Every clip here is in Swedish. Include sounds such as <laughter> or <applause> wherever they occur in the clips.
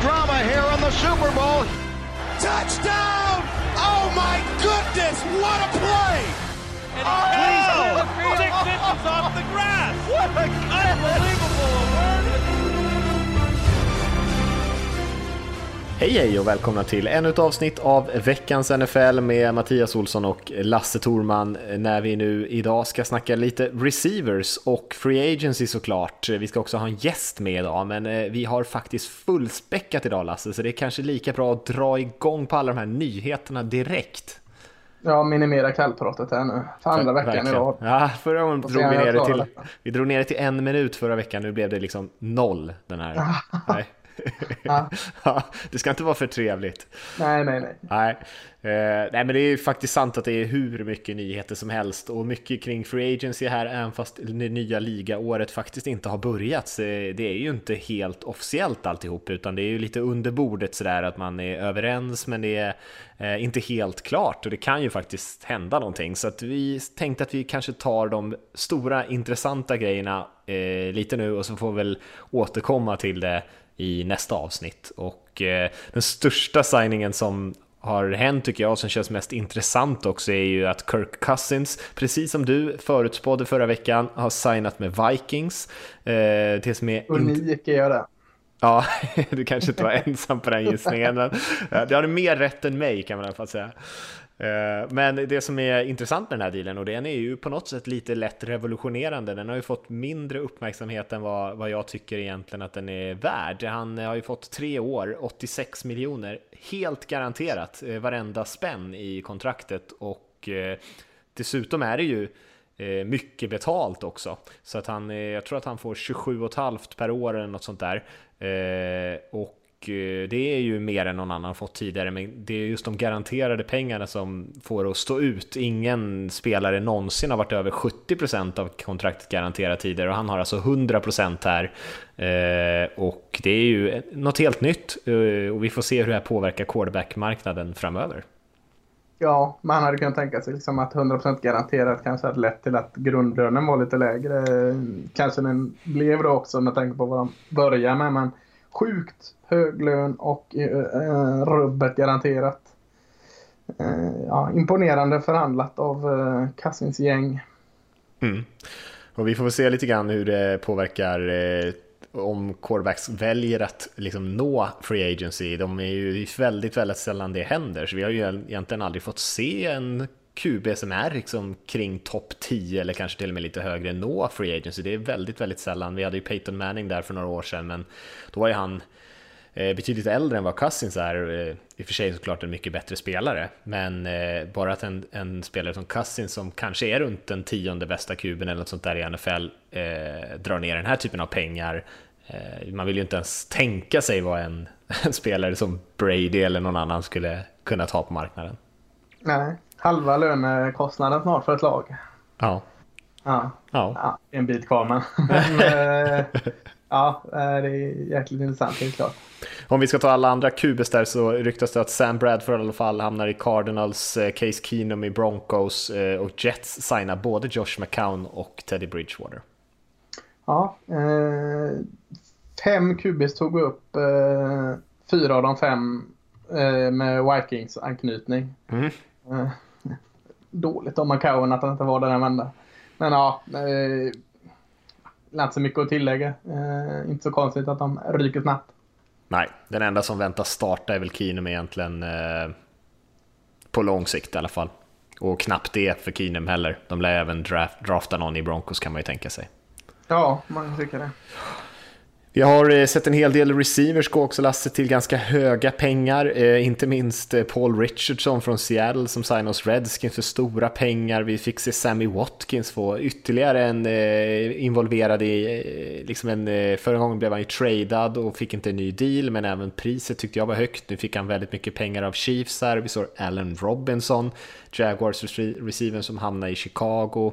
drama here in the Super Bowl. Touchdown! Oh my goodness, what a play! And oh! please, six inches off the grass. What a unbelievable! Hej hej och välkomna till ännu ett avsnitt av veckans NFL med Mattias Olsson och Lasse Torman när vi nu idag ska snacka lite receivers och free agency såklart. Vi ska också ha en gäst med idag men eh, vi har faktiskt fullspäckat idag Lasse så det är kanske lika bra att dra igång på alla de här nyheterna direkt. Ja, minimera kallpratet här nu. För andra veckan Verkligen. idag. Ja, förra gången drog vi ner det till, vi drog ner det till en minut förra veckan. Nu blev det liksom noll den här. <laughs> Nej. Ja. <laughs> ja, det ska inte vara för trevligt. Nej, nej, nej. Nej. Uh, nej, men det är faktiskt sant att det är hur mycket nyheter som helst och mycket kring Free Agency här, även fast det nya ligaåret faktiskt inte har börjat. Det är ju inte helt officiellt alltihop, utan det är ju lite under bordet sådär att man är överens, men det är uh, inte helt klart och det kan ju faktiskt hända någonting. Så att vi tänkte att vi kanske tar de stora intressanta grejerna uh, lite nu och så får vi väl återkomma till det i nästa avsnitt. Och eh, den största signingen som har hänt tycker jag, och som känns mest intressant också, är ju att Kirk Cousins, precis som du förutspådde förra veckan, har signat med Vikings. Eh, som är... Unik är jag det. Ja, <laughs> du kanske inte var ensam på den gissningen, men du hade mer rätt än mig kan man i alla fall säga. Eh, men det som är intressant med den här dealen, och den är ju på något sätt lite lätt revolutionerande, den har ju fått mindre uppmärksamhet än vad, vad jag tycker egentligen att den är värd. Han har ju fått tre år, 86 miljoner, helt garanterat eh, varenda spänn i kontraktet och eh, dessutom är det ju mycket betalt också. Så att han, jag tror att han får 27,5 per år eller något sånt där. Och Eh, det är ju mer än någon annan fått tidigare, men det är just de garanterade pengarna som får att stå ut. Ingen spelare någonsin har varit över 70% av kontraktet garanterat tidigare och han har alltså 100% här. Eh, och det är ju något helt nytt eh, och vi får se hur det här påverkar quarterback-marknaden framöver. Ja, man hade kunnat tänka sig liksom att 100% garanterat kanske hade lett till att grundlönen var lite lägre. Kanske den blev det också med tanke på vad de börjar med, men sjukt hög lön och eh, eh, rubbet garanterat. Eh, ja, imponerande förhandlat av eh, Kassins gäng. Mm. Och vi får väl se lite grann hur det påverkar eh, om quarterbacks väljer att liksom nå free agency. De är ju väldigt, väldigt sällan det händer, så vi har ju egentligen aldrig fått se en QB som är liksom kring topp 10 eller kanske till och med lite högre nå free agency. Det är väldigt, väldigt sällan. Vi hade ju Peyton Manning där för några år sedan, men då var ju han eh, betydligt äldre än vad Cousins är. Eh, I och för sig såklart en mycket bättre spelare, men eh, bara att en, en, spelare som Cousins som kanske är runt den tionde bästa kuben eller något sånt där i NFL eh, drar ner den här typen av pengar. Eh, man vill ju inte ens tänka sig vad en, <laughs> en spelare som Brady eller någon annan skulle kunna ta på marknaden. Nej, halva lönekostnaden snart för ett lag. Ja. Ja, ja. ja en bit kvar men. <laughs> men ja, det är jäkligt intressant helt klart. Om vi ska ta alla andra kubes där så ryktas det att Sam Bradford i alla fall hamnar i Cardinals, eh, Case Keenum i Broncos eh, och Jets signar både Josh McCown och Teddy Bridgewater. Ja, eh, fem kubis tog upp eh, fyra av de fem eh, med Vikings anknytning. Mm. Dåligt om McCown att han inte var där den vända. Men ja, eh, inte så mycket att tillägga. Eh, inte så konstigt att de ryker snabbt. Nej, den enda som väntas starta är väl Keenum egentligen. Eh, på lång sikt i alla fall. Och knappt det för Keenum heller. De lär även draft, drafta någon i Broncos kan man ju tänka sig. Ja, man tycker det. Jag har eh, sett en hel del receivers gå också, Lasse, till ganska höga pengar. Eh, inte minst eh, Paul Richardson från Seattle som signade hos Redskins för stora pengar. Vi fick se Sammy Watkins få ytterligare en eh, involverad i, eh, liksom en, förra gången blev han ju tradad och fick inte en ny deal, men även priset tyckte jag var högt. Nu fick han väldigt mycket pengar av Chiefs här. Vi såg Allen Robinson, Jaguars receiver som hamnade i Chicago.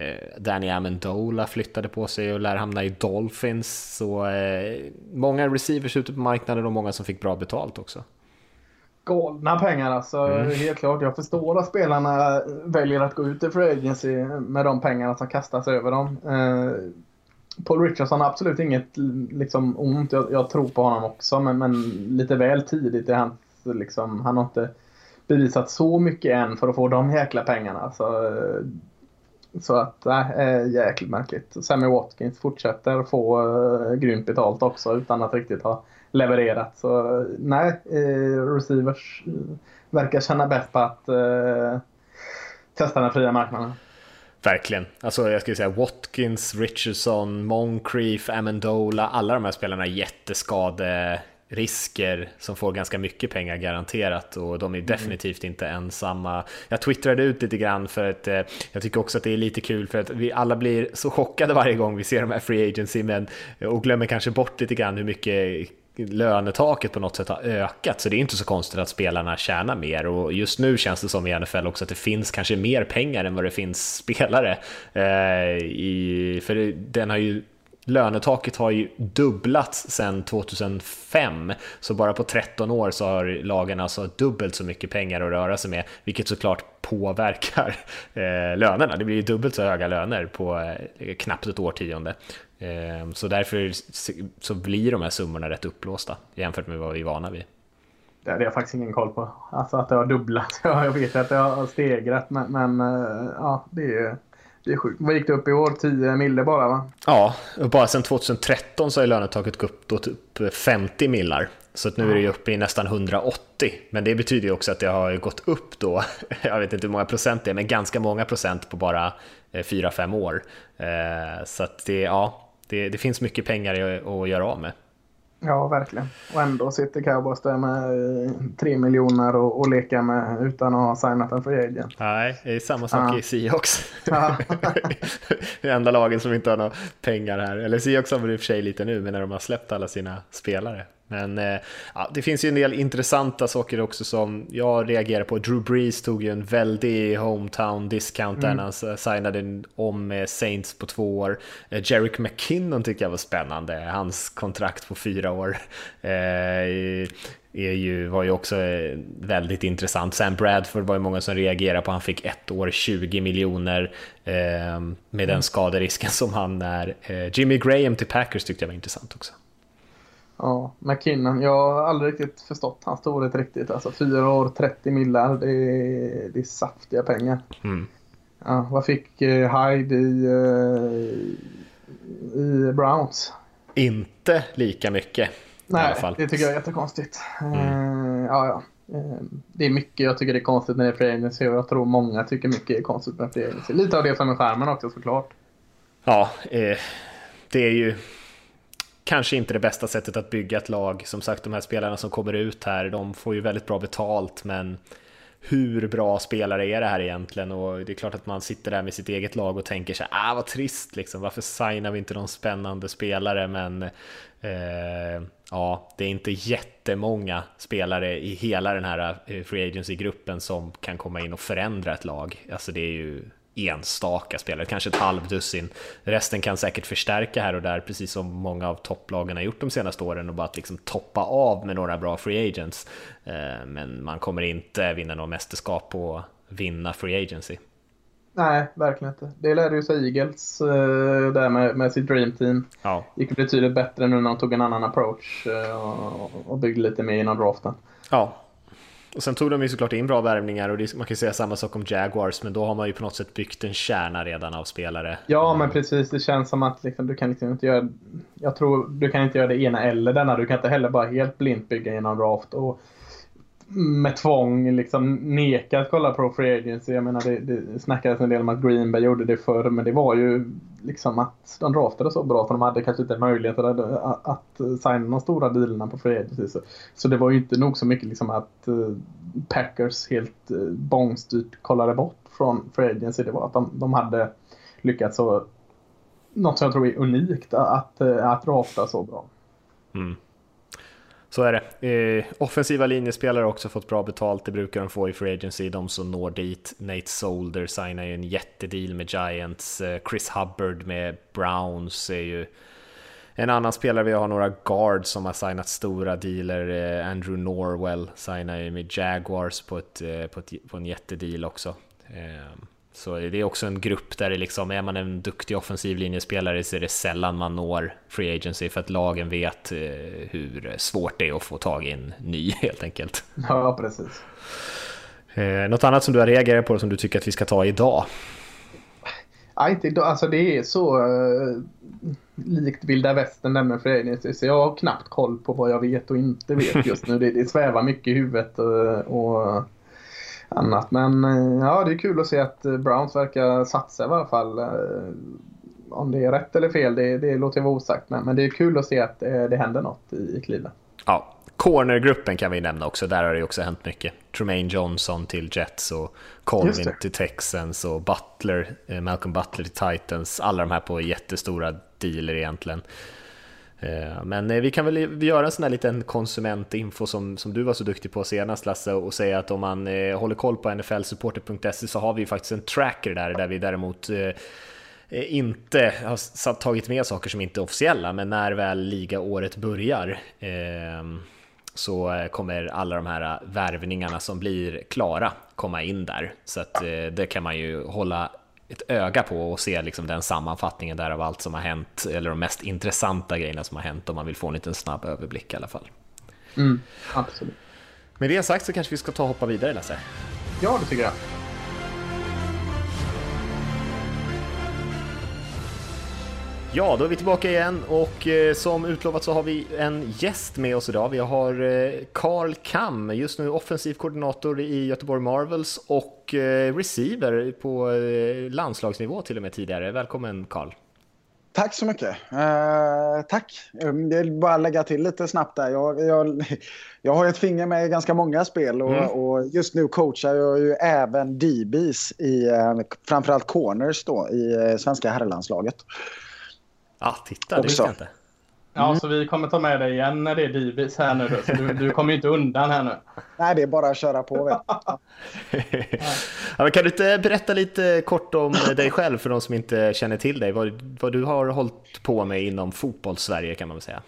Eh, Danny Amendola flyttade på sig och lär hamna i Dolphins. Så eh, många receivers ute på marknaden och många som fick bra betalt också. Galna pengar alltså. Mm. Helt klart. Jag förstår att spelarna väljer att gå ut i free agency med de pengarna som kastas över dem. Eh, Paul Richardson har absolut inget liksom, ont. Jag, jag, tror på honom också, men, men lite väl tidigt i hans... Liksom, han har inte bevisat så mycket än för att få de jäkla pengarna. Så, så att, nej, jäkligt märkligt. Sammy Watkins fortsätter få äh, grymt betalt också utan att riktigt ha levererat. Så nej, äh, receivers eh, verkar känna bäst på att äh, testa den fria marknaden. Verkligen. Alltså jag skulle säga Watkins, Richardson, Moncrief, Amendola, alla de här spelarna är jätteskade jätteskaderisker som får ganska mycket pengar garanterat och de är mm. definitivt inte ensamma. Jag twittrade ut lite grann för att eh, jag tycker också att det är lite kul för att vi alla blir så chockade varje gång vi ser de här free agency men och glömmer kanske bort lite grann hur mycket lönetaket på något sätt har ökat, så det är inte så konstigt att spelarna tjänar mer. Och just nu känns det som i NFL också att det finns kanske mer pengar än vad det finns spelare. Eh, i, för den har ju lönetaket har ju dubblats sedan 2005, så bara på 13 år så har lagen alltså dubbelt så mycket pengar att röra sig med, vilket såklart påverkar eh, lönerna. Det blir ju dubbelt så höga löner på eh, knappt ett årtionde. Eh, så därför så blir de här summorna rätt uppblåsta jämfört med vad vi är vana vid. Det har jag faktiskt ingen koll på. Alltså att det har dubblat. <laughs> jag vet att det har stegrat men, men eh, ja, det är ju det är sjukt. Vad gick det upp i år? 10 mille bara va? Ja, och bara sedan 2013 så har lönetaket gått upp då typ 50 millar. Så att nu är det uppe i nästan 180. Men det betyder ju också att det har gått upp då, <laughs> jag vet inte hur många procent det är, men ganska många procent på bara 4-5 eh, år. Eh, så att det, ja, det, det finns mycket pengar att göra av med. Ja, verkligen. Och ändå sitter Cowboys där med eh, tre miljoner och, och leka med utan att ha signat en free agent. Nej, det är samma sak ja. i Seahawks. Ja. <laughs> det är enda lagen som inte har några pengar här. Eller Seahawks har väl i och för sig lite nu, men när de har släppt alla sina spelare. Men eh, ja, det finns ju en del intressanta saker också som jag reagerar på. Drew Brees tog ju en väldig hometown discount mm. där han signade om med Saints på två år. Eh, Jerick McKinnon tycker jag var spännande, hans kontrakt på fyra år. <laughs> Eh, är ju, var ju också väldigt intressant. Sam Bradford var ju många som reagerade på, han fick ett år 20 miljoner eh, med mm. den skaderisken som han är. Eh, Jimmy Graham till Packers tyckte jag var intressant också. Ja, McKinnon. Jag har aldrig riktigt förstått hans storhet riktigt. Alltså fyra år, 30 millar. Det är, det är saftiga pengar. Mm. Ja, vad fick eh, Hyde i, eh, i Browns? Inte lika mycket. Nej, det tycker jag är jättekonstigt. Mm. Uh, ja, ja. Det är mycket jag tycker det är konstigt när det är free agency och jag tror många tycker mycket är konstigt med free agency. Lite av det som är skärmen också såklart. Ja, eh, det är ju kanske inte det bästa sättet att bygga ett lag. Som sagt, de här spelarna som kommer ut här, de får ju väldigt bra betalt, men hur bra spelare är det här egentligen? Och det är klart att man sitter där med sitt eget lag och tänker sig, ah vad trist liksom, varför signar vi inte någon spännande spelare? Men eh, ja, det är inte jättemånga spelare i hela den här eh, Free Agency-gruppen som kan komma in och förändra ett lag. Alltså det är ju enstaka spelare, kanske ett halvdussin. Resten kan säkert förstärka här och där, precis som många av topplagen har gjort de senaste åren och bara liksom toppa av med några bra free agents. Eh, men man kommer inte vinna något mästerskap på att vinna free agency. Nej, verkligen inte. Det lärde ju sig Eagles uh, där med, med sitt Dream Team. Ja. gick betydligt bättre nu när de tog en annan approach uh, och, och byggde lite mer innan draften. Ja, och sen tog de ju såklart in bra värvningar och det, man kan säga samma sak om Jaguars, men då har man ju på något sätt byggt en kärna redan av spelare. Ja, men precis. Det känns som att liksom, du kan liksom inte göra... Jag tror du kan inte göra det ena eller denna. Du kan inte heller bara helt blint bygga genom draft. Och med tvång liksom neka att kolla på Free Agency. Jag menar det, det snackades en del om att Green Bay gjorde det förr men det var ju liksom att de draftade så bra för de hade kanske inte möjlighet att, att, att signa de stora dealerna på Free Agency. Så, så, det var ju inte nog så mycket liksom att uh, Packers helt uh, bångstyrt kollade bort från Free Agency. Det var att de, de hade lyckats så något som jag tror är unikt att, att, eh, att drafta så bra. Mm. Så är det. Eh, offensiva linjespelare har också fått bra betalt, det brukar de få i Free Agency, de som når dit. Nate Solder signar ju en jättedeal med Giants, eh, Chris Hubbard med Browns är ju en annan spelare, vi har några guards som har signat stora dealer, eh, Andrew Norwell signar ju med Jaguars på, ett, eh, på, ett, på en jättedeal också. Så det är också en grupp där det liksom, är man en duktig offensiv linjespelare så är det sällan man når free agency för att lagen vet eh, hur svårt det är att få tag i en ny <laughs> helt enkelt. Ja, precis. Eh, något annat som du har reagerat på som du tycker att vi ska ta idag? Ja, inte idag. Alltså det är så uh, likt vilda västern där med free agency så jag har knappt koll på vad jag vet och inte vet just nu. det, det svävar mycket i huvudet och, och annat. Men eh, ja, det är kul att se att eh, Browns verkar satsa i alla fall. Eh, om det är rätt eller fel, det, det låter jag vara osagt. Men, men det är kul att se att det händer något i Cleveland. Ja, cornergruppen kan vi nämna också. Där har det också hänt mycket. Tremaine Johnson till Jets och Colvin till Texans och Butler, Malcolm Butler till Titans. Alla de här på jättestora dealer egentligen. Eh, men eh, vi kan väl göra en sån här liten konsumentinfo som, som du var så duktig på senast Lasse och säga att om man eh, håller koll på nflsupporter.se så har vi faktiskt en tracker där, där vi däremot inte har tagit med saker som inte är officiella, men när väl ligaåret börjar så kommer alla de här värvningarna som blir klara komma in där. Så att det kan man ju hålla ett öga på och se liksom den sammanfattningen där av allt som har hänt, eller de mest intressanta grejerna som har hänt om man vill få en liten snabb överblick i alla fall. Mm, absolut. Med det sagt så kanske vi ska ta och hoppa vidare Lasse? Ja, det tycker jag. Ja, då är vi tillbaka igen och eh, som utlovat så har vi en gäst med oss idag. Vi har eh, Carl Kam, just nu offensiv koordinator i Göteborg Marvels och eh, receiver på eh, landslagsnivå till och med tidigare. Välkommen Carl! Tack så mycket. Uh, tack. Jag vill bara lägga till lite snabbt där. Jag, jag, <laughs> jag har ett finger med i ganska många spel och, mm. och, just nu coachar jag ju även DBs i uh, framförallt corners då i uh, svenska herrlandslaget. Ja, titta, det visste jag inte. Ja, mm. så vi kommer ta med dig igen när det är Dibis här nu. Då. Så du, du kommer ju inte undan här nu. Nej, det är bara att köra på. Vet. <laughs> ja, kan du inte berätta lite kort om dig själv för de som inte känner till dig? Vad, vad du har hållit på med inom fotbolls-Sverige kan man väl säga?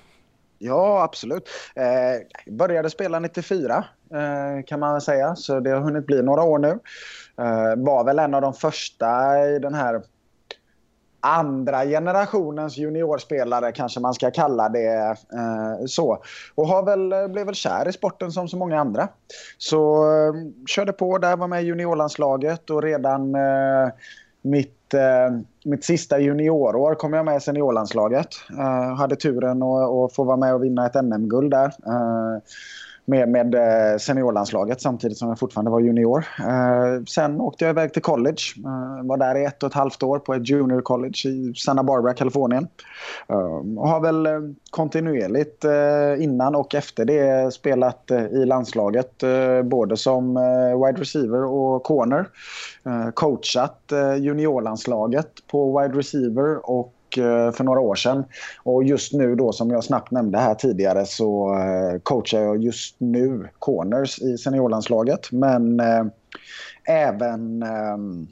Ja, absolut. Eh, började spela 94 eh, kan man väl säga, så det har hunnit bli några år nu. Eh, var väl en av de första i den här andra generationens juniorspelare kanske man ska kalla det eh, så. Och har väl, eh, blev väl kär i sporten som så många andra. Så eh, körde på där, var med i juniorlandslaget och redan eh, mitt, eh, mitt sista juniorår kom jag med i seniorlandslaget. Eh, hade turen att få vara med och vinna ett NM-guld där eh, med, med eh, seniorlandslaget samtidigt som jag fortfarande var junior. Eh, sen åkte jag iväg till college. Eh, var där i ett och ett halvt år på ett junior college i Santa Barbara, Kalifornien. Eh, och har väl eh, kontinuerligt eh, innan och efter det spelat eh, i landslaget både som wide receiver och corner. coachat juniorlandslaget på wide receiver och Eh, för några år sedan. Och just nu då som jag snabbt nämnde här tidigare så eh, coachar jag just nu corners i seniorlandslaget. Men eh, även ehm,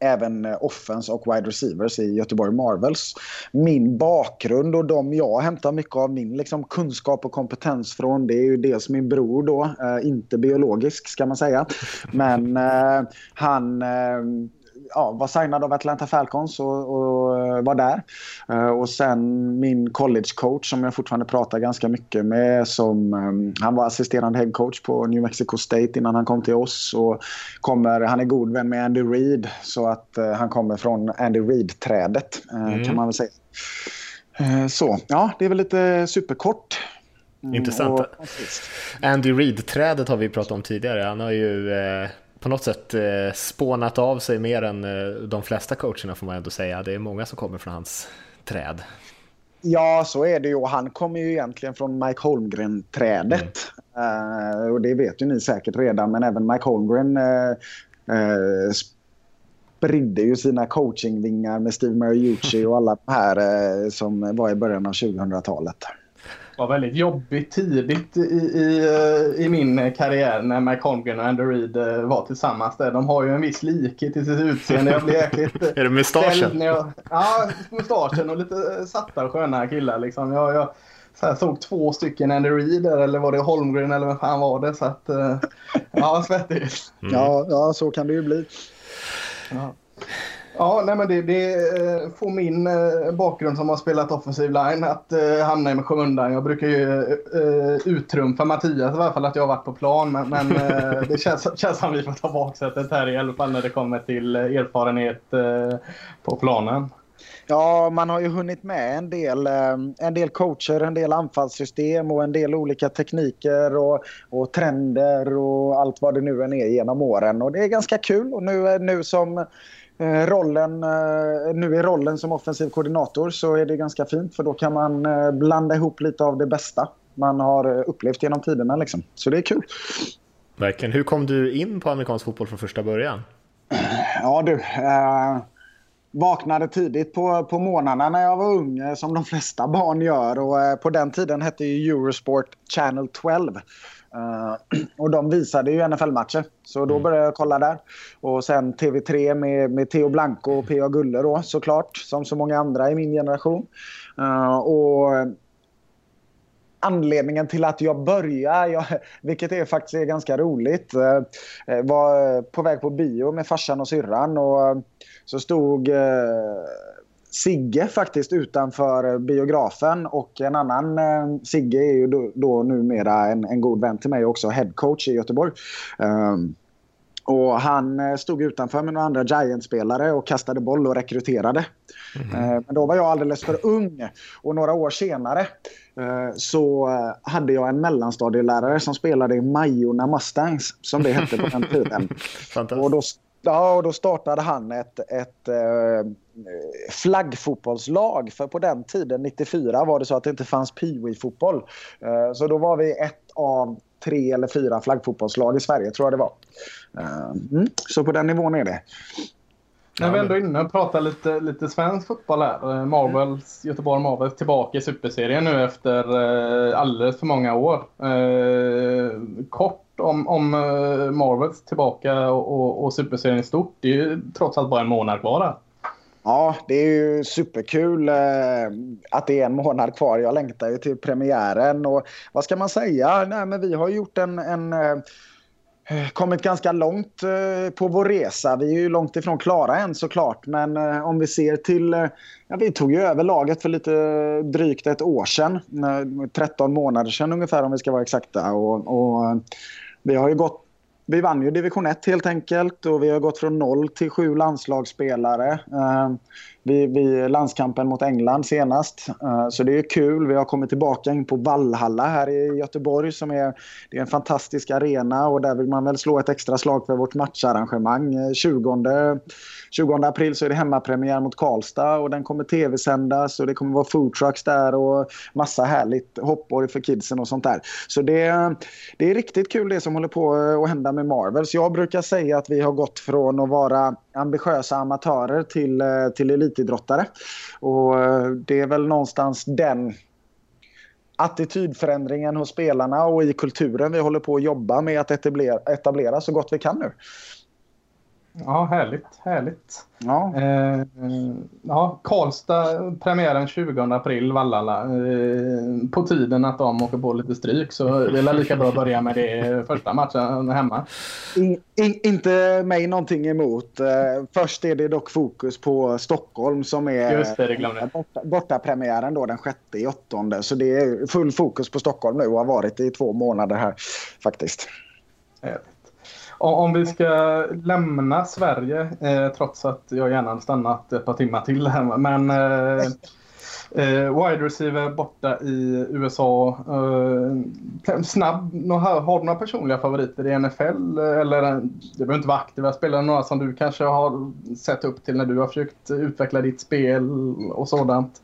även eh, offense och wide receivers i Göteborg Marvels. Min bakgrund och de jag hämtar mycket av min liksom, kunskap och kompetens från det är ju dels min bror då, eh, inte biologisk ska man säga. Men eh, han eh, ja, var signad av Atlanta Falcons och, och eh, var där. Uh, och sen min collegecoach som jag fortfarande pratar ganska mycket med. Som, um, han var assisterande headcoach på New Mexico State innan han kom till oss. Och kommer, han är god vän med Andy Reid så att han kommer från Andy Reid-trädet mm. kan man väl säga. så, ja, det är väl lite superkort. Mm, Intressant. Och, Andy Reid-trädet har vi pratat om tidigare. Han har ju på något sätt eh, spånat av sig mer än eh, de flesta coacherna får man ändå säga. Det är många som kommer från hans träd. Ja, så är det ju. Han kommer ju egentligen från Mike Holmgren-trädet. Mm. Uh, och det vet ju ni säkert redan, men även Mike Holmgren uh, uh, spridde ju sina coachingvingar med Steve Mariucci och alla de här som var i början av 2000-talet var väldigt jobbigt tidigt i, i, eh, i min karriär när Mike Holmgren och Andrew Reid eh, var tillsammans. Där. De har ju en viss likhet i sitt utseende. Jag blev <laughs> jäkligt... är det mustaschen? Jag, ja, mustaschen och lite satta och sköna killar. Liksom. Jag, jag så här, såg två stycken Andrew Reid där, eller var det Holmgren eller vem fan var det? Så att, eh, ja, svettigt. Mm. Ja, ja, så kan det ju bli. Ja. Ja, nej men det, det eh, får min eh, bakgrund som har spelat offensiv line att uh, hamna i skymundan. Jag brukar ju uttrumfa Mattias i alla fall att jag har varit på plan. Men, men <laughs> det känns, känns som vi får ta baksätet här i alla fall när det kommer till erfarenhet på planen. Ja, man har ju hunnit med en del, en del coacher, en del anfallssystem och en del olika tekniker och, och trender och allt vad det nu än är genom åren. Och det är ganska kul. Och nu, nu som Eh, rollen, eh, nu i rollen som offensiv koordinator så är det ganska fint för då kan man eh, blanda ihop lite av det bästa man har upplevt genom tiderna. Liksom. Så det är kul. Verkligen. Hur kom du in på amerikansk fotboll från första början? Ja du, eh, vaknade tidigt på, på morgnarna när jag var ung som de flesta barn gör och eh, på den tiden hette ju Eurosport Channel 12. Uh, <clears throat> och de visade ju NFL-matcher. Så då mm. började jag kolla där. Och sen TV3 med, med Theo Blanco och P.A. Gulle då såklart. Som så många andra i min generation. Uh, och anledningen till att jag började, <laughs> jag, vilket är faktiskt är ganska roligt, uh, var på väg på bio med farsan och syrran. Och så stod Sigge faktiskt utanför biografen och en annan eh, Sigge är ju då, då numera en, en god vän till mig också, headcoach i Göteborg. Um, och han eh, stod utanför med några andra Giants-spelare och kastade boll och rekryterade. Mm. Men då var jag alldeles för ung. Och några år senare eh, så hade jag en mellanstadielärare som spelade i Majorna Mustangs, som det hette på den tiden. <laughs> och då Ja, och då startade han ett, ett eh, flaggfotbollslag. För på den tiden, 94, var det så att det inte fanns peewee-fotboll. Eh, så då var vi ett av tre eller fyra flaggfotbollslag i Sverige, tror jag det var. Eh, mm, så på den nivån är det. När vi ändå är inne och pratar lite, lite svensk fotboll här. Eh, Marvels, Göteborg Marvels tillbaka i Superserien nu efter eh, alldeles för många år. Eh, kort om, om Marvels tillbaka och, och, och Superserien i stort. Det är ju trots allt bara en månad kvar där. Ja, det är ju superkul att det är en månad kvar. Jag längtar ju till premiären. Och vad ska man säga? Nej, men vi har gjort en, en Eh, kommit ganska långt eh, på vår resa. Vi är ju långt ifrån klara än såklart. Men eh, om vi ser till... Ja, vi tog ju över laget för lite drygt ett år sedan. 13 månader sedan ungefär om vi ska vara exakta. Och, och vi har ju gått vi vann ju division 1 helt enkelt och vi har gått från noll till sju landslagsspelare eh, vid, vi landskampen mot England senast. Eh, så det är kul. Vi har kommit tillbaka in på Vallhalla här i Göteborg som är, det är en fantastisk arena och där vill man väl slå ett extra slag för vårt matcharrangemang. Eh, 20, 20 april så är det hemmapremiär mot Karlstad och den kommer tv-sändas och det kommer vara foodtrucks där och massa härligt hoppborg för kidsen och sånt där. Så det, det är riktigt kul det som håller på att hända med Marvels. Jag brukar säga att vi har gått från att vara ambitiösa amatörer till, eh, till elitidrottare. Och eh, det är väl någonstans den attitydförändringen hos spelarna och i kulturen vi håller på att jobba med att etablera, etablera så gott vi kan nu. Ja, härligt. härligt. Ja. Eh, ja, Karlstad, premiären 20 april, Vallala. Eh, på tiden att de åker på lite stryk så det är lika bra att börja med det första matchen hemma. In, in, inte mig någonting emot. Eh, först är det dock fokus på Stockholm som är Just det, det borta, borta premiären då den sjätte i åttonde. Så det är full fokus på Stockholm nu och har varit i två månader här faktiskt. Härligt. Om vi ska lämna Sverige, eh, trots att jag gärna hade stannat ett par timmar till här. Men eh, eh, wide receiver borta i USA. Eh, snabb, har du några personliga favoriter i NFL? Eller det behöver inte vara aktiva spelare, några som du kanske har sett upp till när du har försökt utveckla ditt spel och sådant?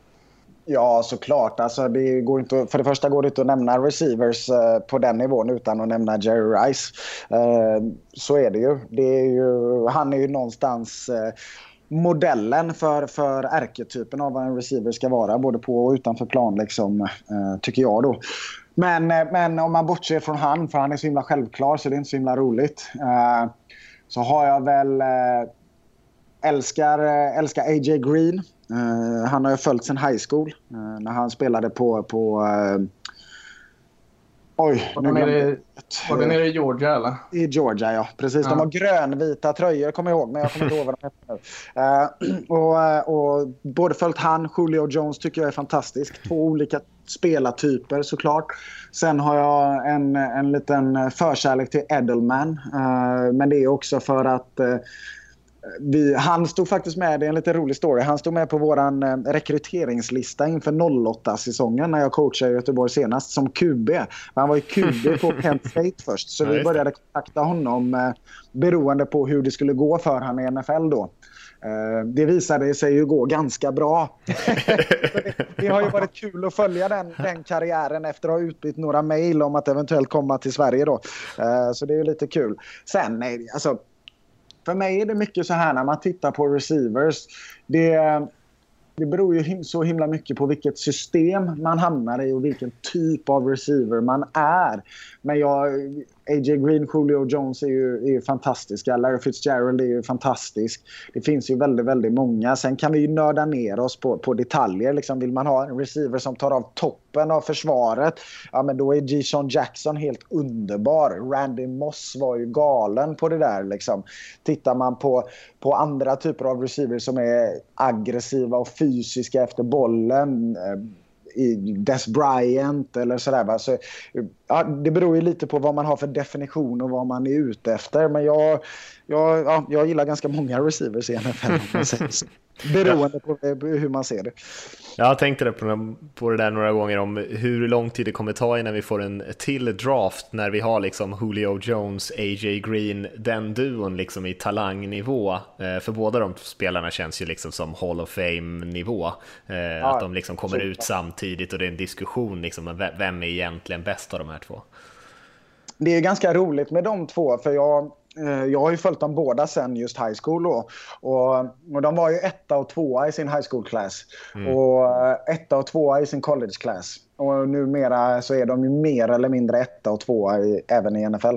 Ja, såklart. Alltså, det går inte, för det första går det inte att nämna receivers eh, på den nivån utan att nämna Jerry Rice. Eh, så är det ju. Det är ju han är ju någonstans eh, modellen för, för ärketypen av vad en receiver ska vara, både på och utanför plan, liksom, eh, tycker jag. då. Men, eh, men om man bortser från han, för han är så himla självklar så det är inte så himla roligt, eh, så har jag väl eh, älskar, eh, älskar A.J. Green. Uh, han har ju följt sin high school uh, när han spelade på, på uh, Oj, Var det nere, var det nere i Georgia eller? I Georgia, ja. Precis. De Ja. har grönvita tröjor, kommer jag ihåg. Men jag kommer inte ihåg vad de hette nu. Eh, <clears throat> och, eh, och både följt han, Julio Jones tycker jag är fantastisk. Två olika spelartyper såklart. Sen har jag en, en liten förkärlek till Edelman. Eh, men det är också för att eh, vi, han stod faktiskt med, det är en lite rolig story, han stod med på vår rekryteringslista inför 08-säsongen när jag coachade i Göteborg senast som QB. Han var ju QB på <laughs> Kent State först så vi började kontakta honom eh, beroende på hur det skulle gå för han i NFL då. Eh, Det visade sig ju gå ganska bra. det, <laughs> det har ju varit kul att följa den, den karriären efter att ha utbytt några mejl om att eventuellt komma till Sverige då. Eh, Så det är ju lite kul. Sen, alltså för mig är det mycket så här när man tittar på receivers. Det, det beror ju så himla mycket på vilket system man hamnar i och vilken typ av receiver man är. Men jag, A.J. Green, Julio Jones är ju, är ju fantastiska. Larry Fitzgerald är ju fantastisk. Det finns ju väldigt, väldigt många. Sen kan vi ju nörda ner oss på, på detaljer. Liksom vill man ha en receiver som tar av toppen av försvaret, ja men då är G. Jackson helt underbar. Randy Moss var ju galen på det där liksom. Tittar man på, på andra typer av receivers som är aggressiva och fysiska efter bollen eh, Des Bryant eller sådär. Va? Så, ja, det beror ju lite på vad man har för definition och vad man är ute efter. Men jag, jag, ja, jag gillar ganska många receivers i NFL. <laughs> <laughs> Beroende på hur man ser det. Jag tänkte det på, det där några gånger om hur lång tid det kommer ta innan vi får en till draft när vi har liksom Julio Jones, A.J. Green, den duon liksom i talangnivå. Eh, För båda de spelarna känns ju liksom som Hall of Fame-nivå. Eh, Att de liksom kommer ut samtidigt och det är en diskussion liksom, om ve- vem är egentligen bäst av de här två? Det är ganska roligt med de två för jag, jag har ju följt dem båda sen just high school då. Och, och de var ju etta och tvåa i sin high school class. Och eh, etta och tvåa i sin college class. Och numera så är de ju mer eller mindre etta och tvåa i, även i NFL.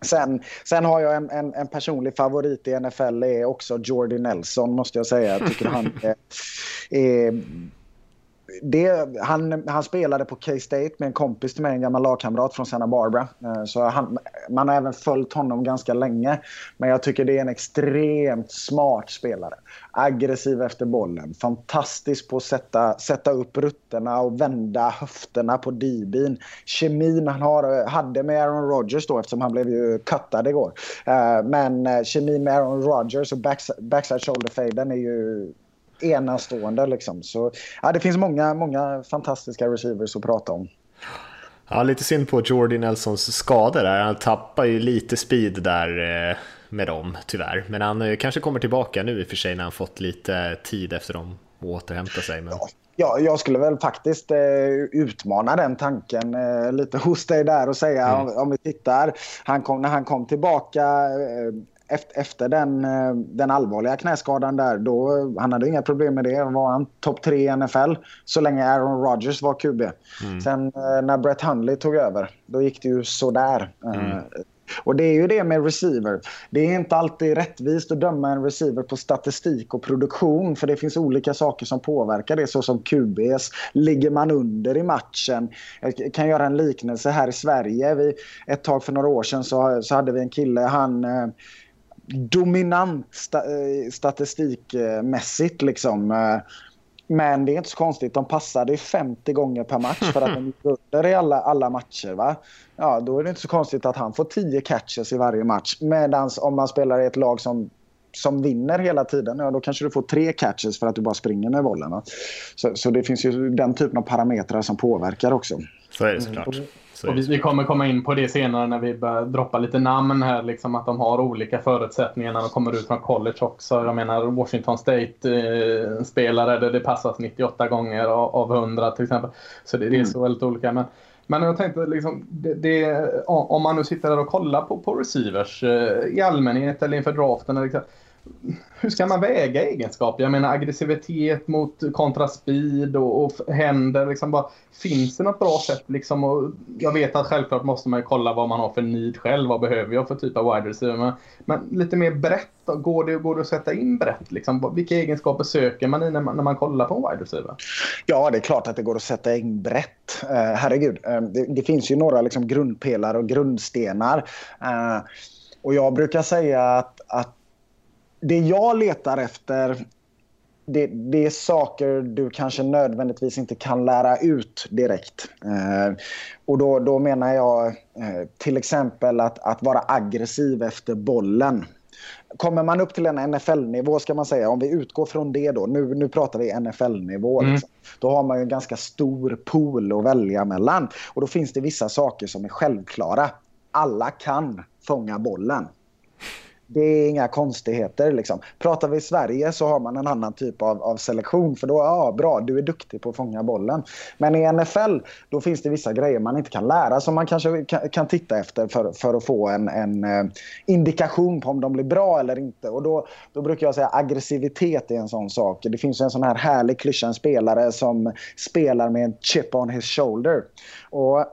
Sen, sen har jag en, en, en personlig favorit i NFL är också Jordy Nelson måste jag säga. Jag tycker han <laughs> är, är det, han, han spelade på K-State med en kompis till mig, en gammal lagkamrat från Santa Barbara. Eh, så han, man har även följt honom ganska länge. Men jag tycker det är en extremt smart spelare. Aggressiv efter bollen. Fantastisk på att sätta, sätta upp rutterna och vända höfterna på DB'n. Kemin han har, eh, hade med Aaron Rodgers då eftersom han blev ju cuttad igår. Eh, men kemin med Aaron Rodgers och backside, backside shoulder faden är ju enastående. Liksom. Så, ja, det finns många, många fantastiska receivers att prata om. Ja, lite synd på Jordy Nelsons skador där. Han tappar ju lite speed där eh, med dem, tyvärr. Men han eh, kanske kommer tillbaka nu i och för sig när han fått lite tid efter dem att återhämta sig. Men... Ja, jag skulle väl faktiskt eh, utmana den tanken eh, lite hos dig där och säga om, om vi tittar. Han kom, när han kom tillbaka eh, efter, efter den, eh, den allvarliga knäskadan där, då, han hade inga problem med det. Var han topp tre i NFL så länge Aaron Rodgers var QB. Sen eh, när Brett Hundley tog över, då gick det ju sådär. Eh, och det är ju det med receiver. Det är inte alltid rättvist att döma en receiver på statistik och produktion för det finns olika saker som påverkar det såsom QBs. Ligger man under i matchen? Jag kan göra en liknelse här i Sverige. Vi, ett tag för några år sedan så, så hade vi en kille, han eh, dominant sta, eh, statistikmässigt liksom. Eh, men det är inte så konstigt. De passade 50 gånger per match för att de gick under i alla, alla matcher. Va? Ja, då är det inte så konstigt att han får 10 catches i varje match. Medan om man spelar i ett lag som, som vinner hela tiden, ja, då kanske du får tre catches för att du bara springer med bollen. Va? Så, så det finns ju den typen av parametrar som påverkar också. Så är det såklart. Och vi, vi kommer komma in på det senare när vi börjar droppa lite namn här. Liksom att de har olika förutsättningar när de kommer ut från college också. Jag menar Washington State-spelare där det passas 98 gånger av, av 100 till exempel. Så det, det är så väldigt olika. Men, men jag tänkte liksom, det, det, om man nu sitter där och kollar på, på receivers eh, i allmänhet eller inför draften. Eller liksom, hur ska man väga egenskaper? Jag menar aggressivitet mot kontra speed och, och händer. Liksom bara, finns det något bra sätt? Liksom, och jag vet att självklart måste man kolla vad man har för need själv. Vad behöver jag för typ av wide receiver? Men, men lite mer brett. Då, går, det, går det att sätta in brett? Liksom? Vilka egenskaper söker man i när man, när man kollar på en wide receiver? Ja, det är klart att det går att sätta in brett. Uh, herregud, uh, det, det, finns ju några liksom grundpelare och grundstenar. Uh, och jag brukar säga att, att det jag letar efter det, det, är saker du kanske nödvändigtvis inte kan lära ut direkt. Eh, och då, då menar jag eh, till exempel att, att vara aggressiv efter bollen. Kommer man upp till en NFL-nivå ska man säga, om vi utgår från det då, nu, nu pratar vi NFL-nivå, mm. liksom, då har man ju en ganska stor pool att välja mellan. Och då finns det vissa saker som är självklara. Alla kan fånga bollen. Det är inga konstigheter. Liksom. Pratar vi i Sverige så har man en annan typ av, av selektion. För då, ja bra, du är duktig på att fånga bollen. Men i NFL, då finns det vissa grejer man inte kan lära som man kanske kan, kan titta efter för, för att få en, en eh, indikation på om de blir bra eller inte. Och då, då brukar jag säga aggressivitet är en sån sak. Det finns en sån här härlig klyscha, en spelare som spelar med en chip on his shoulder. Och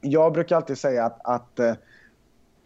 jag brukar alltid säga att, att eh,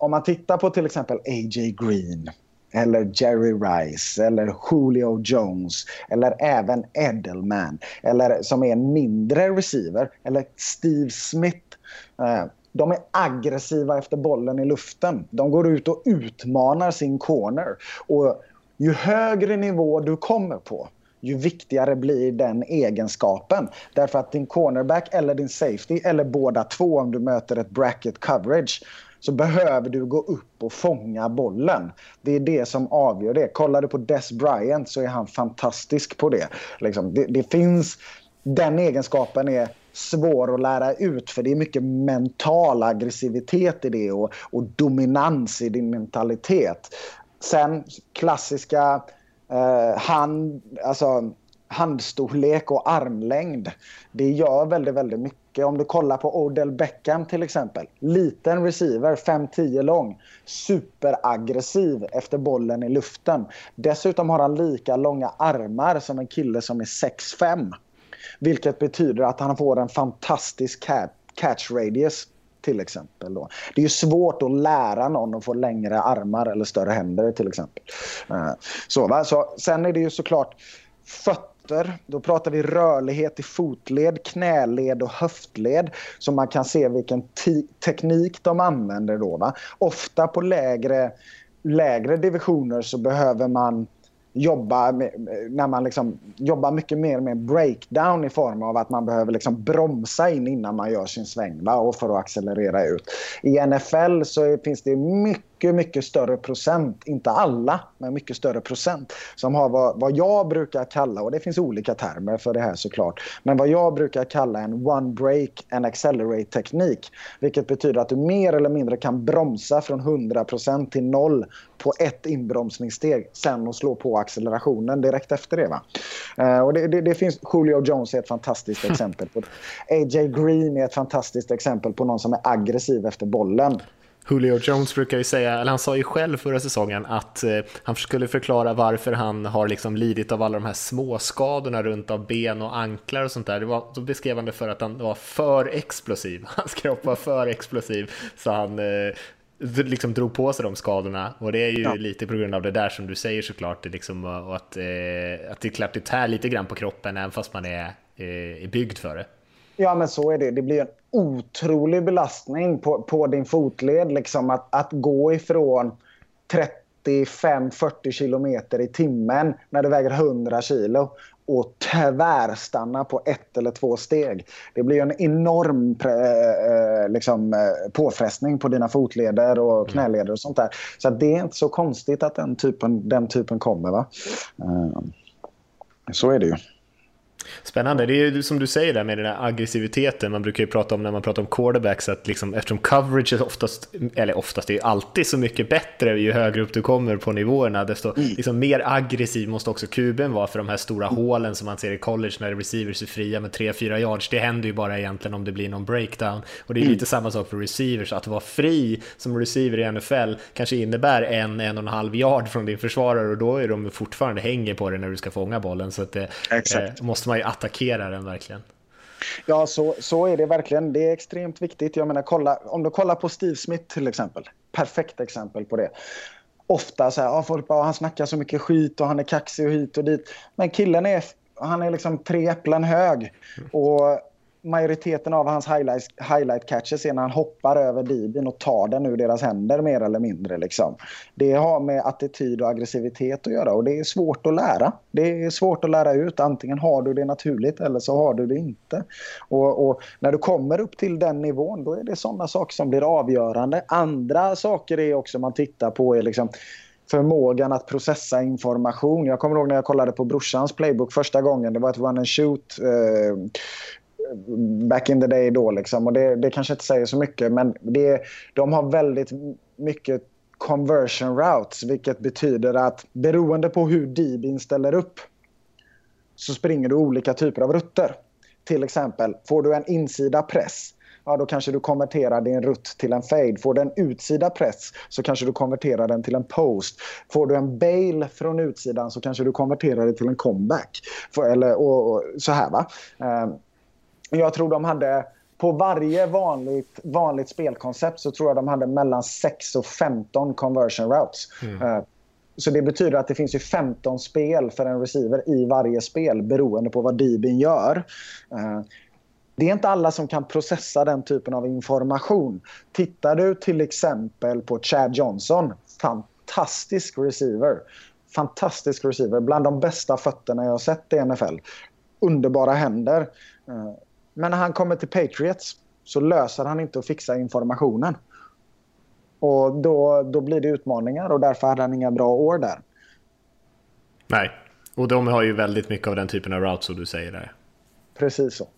om man tittar på till exempel A.J. Green eller Jerry Rice eller Julio Jones eller även Edelman eller som är en mindre receiver eller Steve Smith. Eh, de är aggressiva efter bollen i luften. De går ut och utmanar sin corner. Och ju högre nivå du kommer på ju viktigare blir den egenskapen. Därför att din cornerback eller din safety eller båda två om du möter ett bracket coverage så behöver du gå upp och fånga bollen. Det är det som avgör det. Kollar du på Des Bryant så är han fantastisk på det. Liksom, det, det finns, den egenskapen är svår att lära ut för det är mycket mental aggressivitet i det och, och dominans i din mentalitet. Sen klassiska eh, hand, alltså, handstorlek och armlängd. Det gör väldigt, väldigt mycket om du kollar på Odell Beckham till exempel. Liten receiver, 5-10 lång. Superaggressiv efter bollen i luften. Dessutom har han lika långa armar som en kille som är 6-5. Vilket betyder att han får en fantastisk catch radius till exempel. Då. Det är ju svårt att lära någon att få längre armar eller större händer till exempel. Eh, så, va? Så, sen är det ju såklart fötter fötter. Då pratar vi rörlighet i fotled, knäled och höftled. Så man kan se vilken teknik de använder då. Va? Ofta på lägre, lägre divisioner så behöver man jobba med, när man liksom jobbar mycket mer med breakdown i form av att man behöver liksom bromsa in innan man gör sin sväng va? och för att accelerera ut. I NFL så finns det mycket mycket, mycket större procent, inte alla, men mycket större procent som har vad, vad jag brukar kalla, och det finns olika termer för det här såklart, men vad jag brukar kalla en one break and accelerate teknik. Vilket betyder att du mer eller mindre kan bromsa från 100% till noll på ett inbromsningssteg sen och slå på accelerationen direkt efter det. Va? Uh, och det, det, det, finns, Julio Jones är ett fantastiskt <laughs> exempel på det. A.J. Green är ett fantastiskt exempel på någon som är aggressiv efter bollen. Julio Jones brukar ju säga, eller han sa ju själv förra säsongen att eh, han skulle förklara varför han har liksom lidit av alla de här småskadorna runt av ben och anklar och sånt där. Det var, då beskrev han det för att han var för explosiv. <laughs> Hans kropp var för explosiv så han eh, liksom drog på sig de skadorna och det är ju ja. lite på grund av det där som du säger såklart, liksom, och att, eh, att det klart det tär lite grann på kroppen även fast man är, eh, är byggd för det. Ja, men så är det. Det blir en otrolig belastning på, på din fotled. Liksom att, att gå ifrån 35-40 kilometer i timmen när du väger 100 kilo och tvärstanna på ett eller två steg. Det blir en enorm eh, liksom, eh, påfrestning på dina fotleder och mm. knäleder och sånt där. Så det är inte så konstigt att den typen, den typen kommer. Va? Eh, så är det ju. Spännande. Det är ju som du säger där med den här aggressiviteten. Man brukar ju prata om när man pratar om quarterbacks att liksom, eftersom coverage är oftast, eller oftast, det är alltid så mycket bättre ju högre upp du kommer på nivåerna, desto mm. liksom, mer aggressiv måste också kuben vara för de här stora mm. hålen som man ser i college när receivers är fria med 3-4 yards. Det händer ju bara egentligen om det blir någon breakdown. Och det är mm. lite samma sak för receivers, att vara fri som receiver i NFL kanske innebär en, en och en halv yard från din försvarare och då är de fortfarande hänger på dig när du ska fånga bollen. Så att, eh, måste man ju attackera den verkligen. Ja, så, så är det verkligen. Det är extremt viktigt. Jag menar, kolla, om du kollar på Steve Smith till exempel. Perfekt exempel på det. Ofta så här, ah, folk bara, han snackar så mycket skit och han är kaxig och hit och dit. Men killen är, han är liksom tre äpplen hög. Och majoriteten av hans highlight, highlight catches är när han hoppar över Dibin och tar den ur deras händer mer eller mindre. Liksom. Det har med attityd och aggressivitet att göra och det är svårt att lära. Det är svårt att lära ut. Antingen har du det naturligt eller så har du det inte. Och, och när du kommer upp till den nivån då är det sådana saker som blir avgörande. Andra saker är också man tittar på är liksom förmågan att processa information. Jag kommer ihåg när jag kollade på brorsans playbook första gången. Det var ett run and shoot. Eh, back in the day då. Liksom. Och det, det kanske inte säger så mycket, men det, de har väldigt mycket conversion routes, vilket betyder att beroende på hur DBin ställer upp så springer du olika typer av rutter. Till exempel, får du en insida press ja, då kanske du konverterar din rutt till en fade. Får du en utsida press så kanske du konverterar den till en post. Får du en bail från utsidan så kanske du konverterar det till en comeback. För, eller, och, och, så här va. Um, jag tror de hade på varje vanligt, vanligt spelkoncept så tror jag de hade mellan 6 och 15 conversion routes. Mm. Uh, så det betyder att det finns ju 15 spel för en receiver i varje spel beroende på vad DBn gör. Uh, det är inte alla som kan processa den typen av information. Tittar du till exempel på Chad Johnson, fantastisk receiver. Fantastisk receiver, bland de bästa fötterna jag har sett i NFL. Underbara händer. Men när han kommer till Patriots så löser han inte att fixa informationen. Och då, då blir det utmaningar och därför hade han inga bra år där. Nej, och de har ju väldigt mycket av den typen av routes som du säger där. Precis så.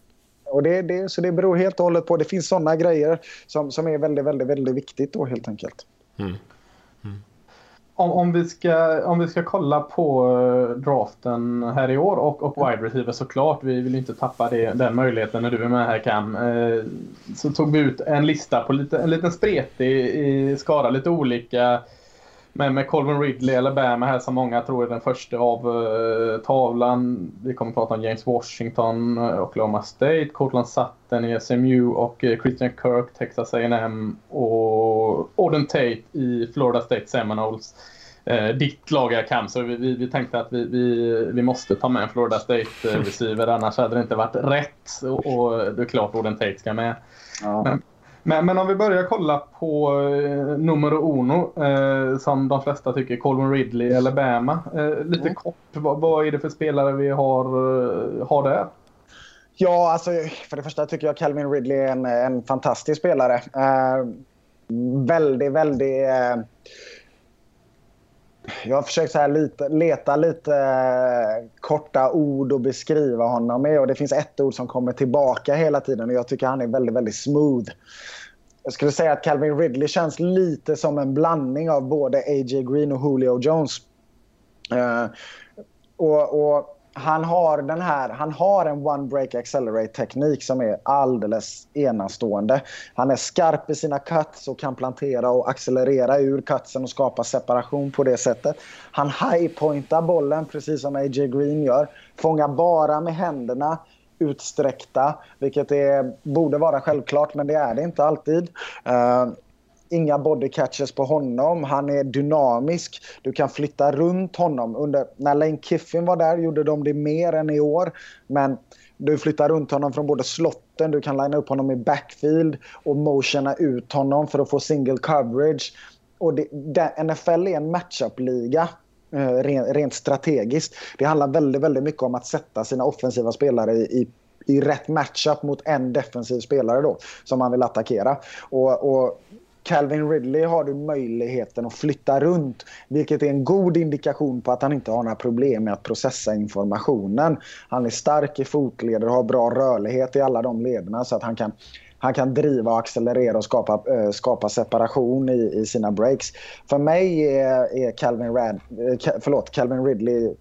Och det, det, så det beror helt och hållet på. Det finns sådana grejer som, som är väldigt, väldigt, väldigt viktigt då helt enkelt. Mm om, om, vi ska, om vi ska kolla på eh, draften här i år och, och wide receiver såklart. Vi vill inte tappa det, den möjligheten när du är med här Cam. Eh, så tog vi ut en lista på lite, en liten spretig skara, lite olika men med Colvin Ridley, eller Alabama här som många tror är den första av uh, tavlan. Vi kommer att prata om James Washington, uh, Oklahoma State, Cortland Sutton i SMU och uh, Christian Kirk, Texas A&M och Auden Tate i Florida State Seminoles. Uh, ditt lag är Cam, så vi, vi, vi, tänkte att vi, vi, vi måste ta med en Florida State <laughs> receiver, annars hade det inte varit rätt. Och, och det är klart Auden Tate ska med. Ja. Men, men, men om vi börjar kolla på eh, nummer uno, eh, som de flesta tycker, Colvin Ridley eller Bama. Eh, lite mm. kort, vad, vad, är det för spelare vi har, eh, har där? Ja, alltså för det första tycker jag Calvin Ridley är en, en fantastisk spelare. Eh, väldigt, väldigt... Jag har försökt så här lite, leta lite eh, korta ord och beskriva honom med. Och det finns ett ord som kommer tillbaka hela tiden och jag tycker han är väldigt, väldigt smooth. Jag skulle säga att Calvin Ridley känns lite som en blandning av både A.J. Green och Julio Jones. Uh, och, och han har den här, han har en one break accelerate teknik som är alldeles enastående. Han är skarp i sina cuts och kan plantera och accelerera ur cutsen och skapa separation på det sättet. Han highpointar bollen precis som A.J. Green gör. Fångar bara med händerna utsträckta, vilket är, borde vara självklart, men det är det inte alltid. Uh, inga body catches på honom. Han är dynamisk. Du kan flytta runt honom. Under, när Lane Kiffin var där gjorde de det mer än i år. Men du flyttar runt honom från både slotten, du kan linea upp honom i backfield och motiona ut honom för att få single coverage. Och det, det, NFL är en matchup-liga. Eh, rent, rent strategiskt. Det handlar väldigt, väldigt mycket om att sätta sina offensiva spelare i, i i rätt matchup mot en defensiv spelare då som man vill attackera. Och, och Calvin Ridley har du möjligheten att flytta runt vilket är en god indikation på att han inte har några problem med att processa informationen. Han är stark i fotleder och har bra rörlighet i alla de lederna så att han kan han kan driva och accelerera och skapa, äh, skapa separation i, i sina breaks. För mig är, är Calvin, Rad, äh, förlåt, Calvin Ridley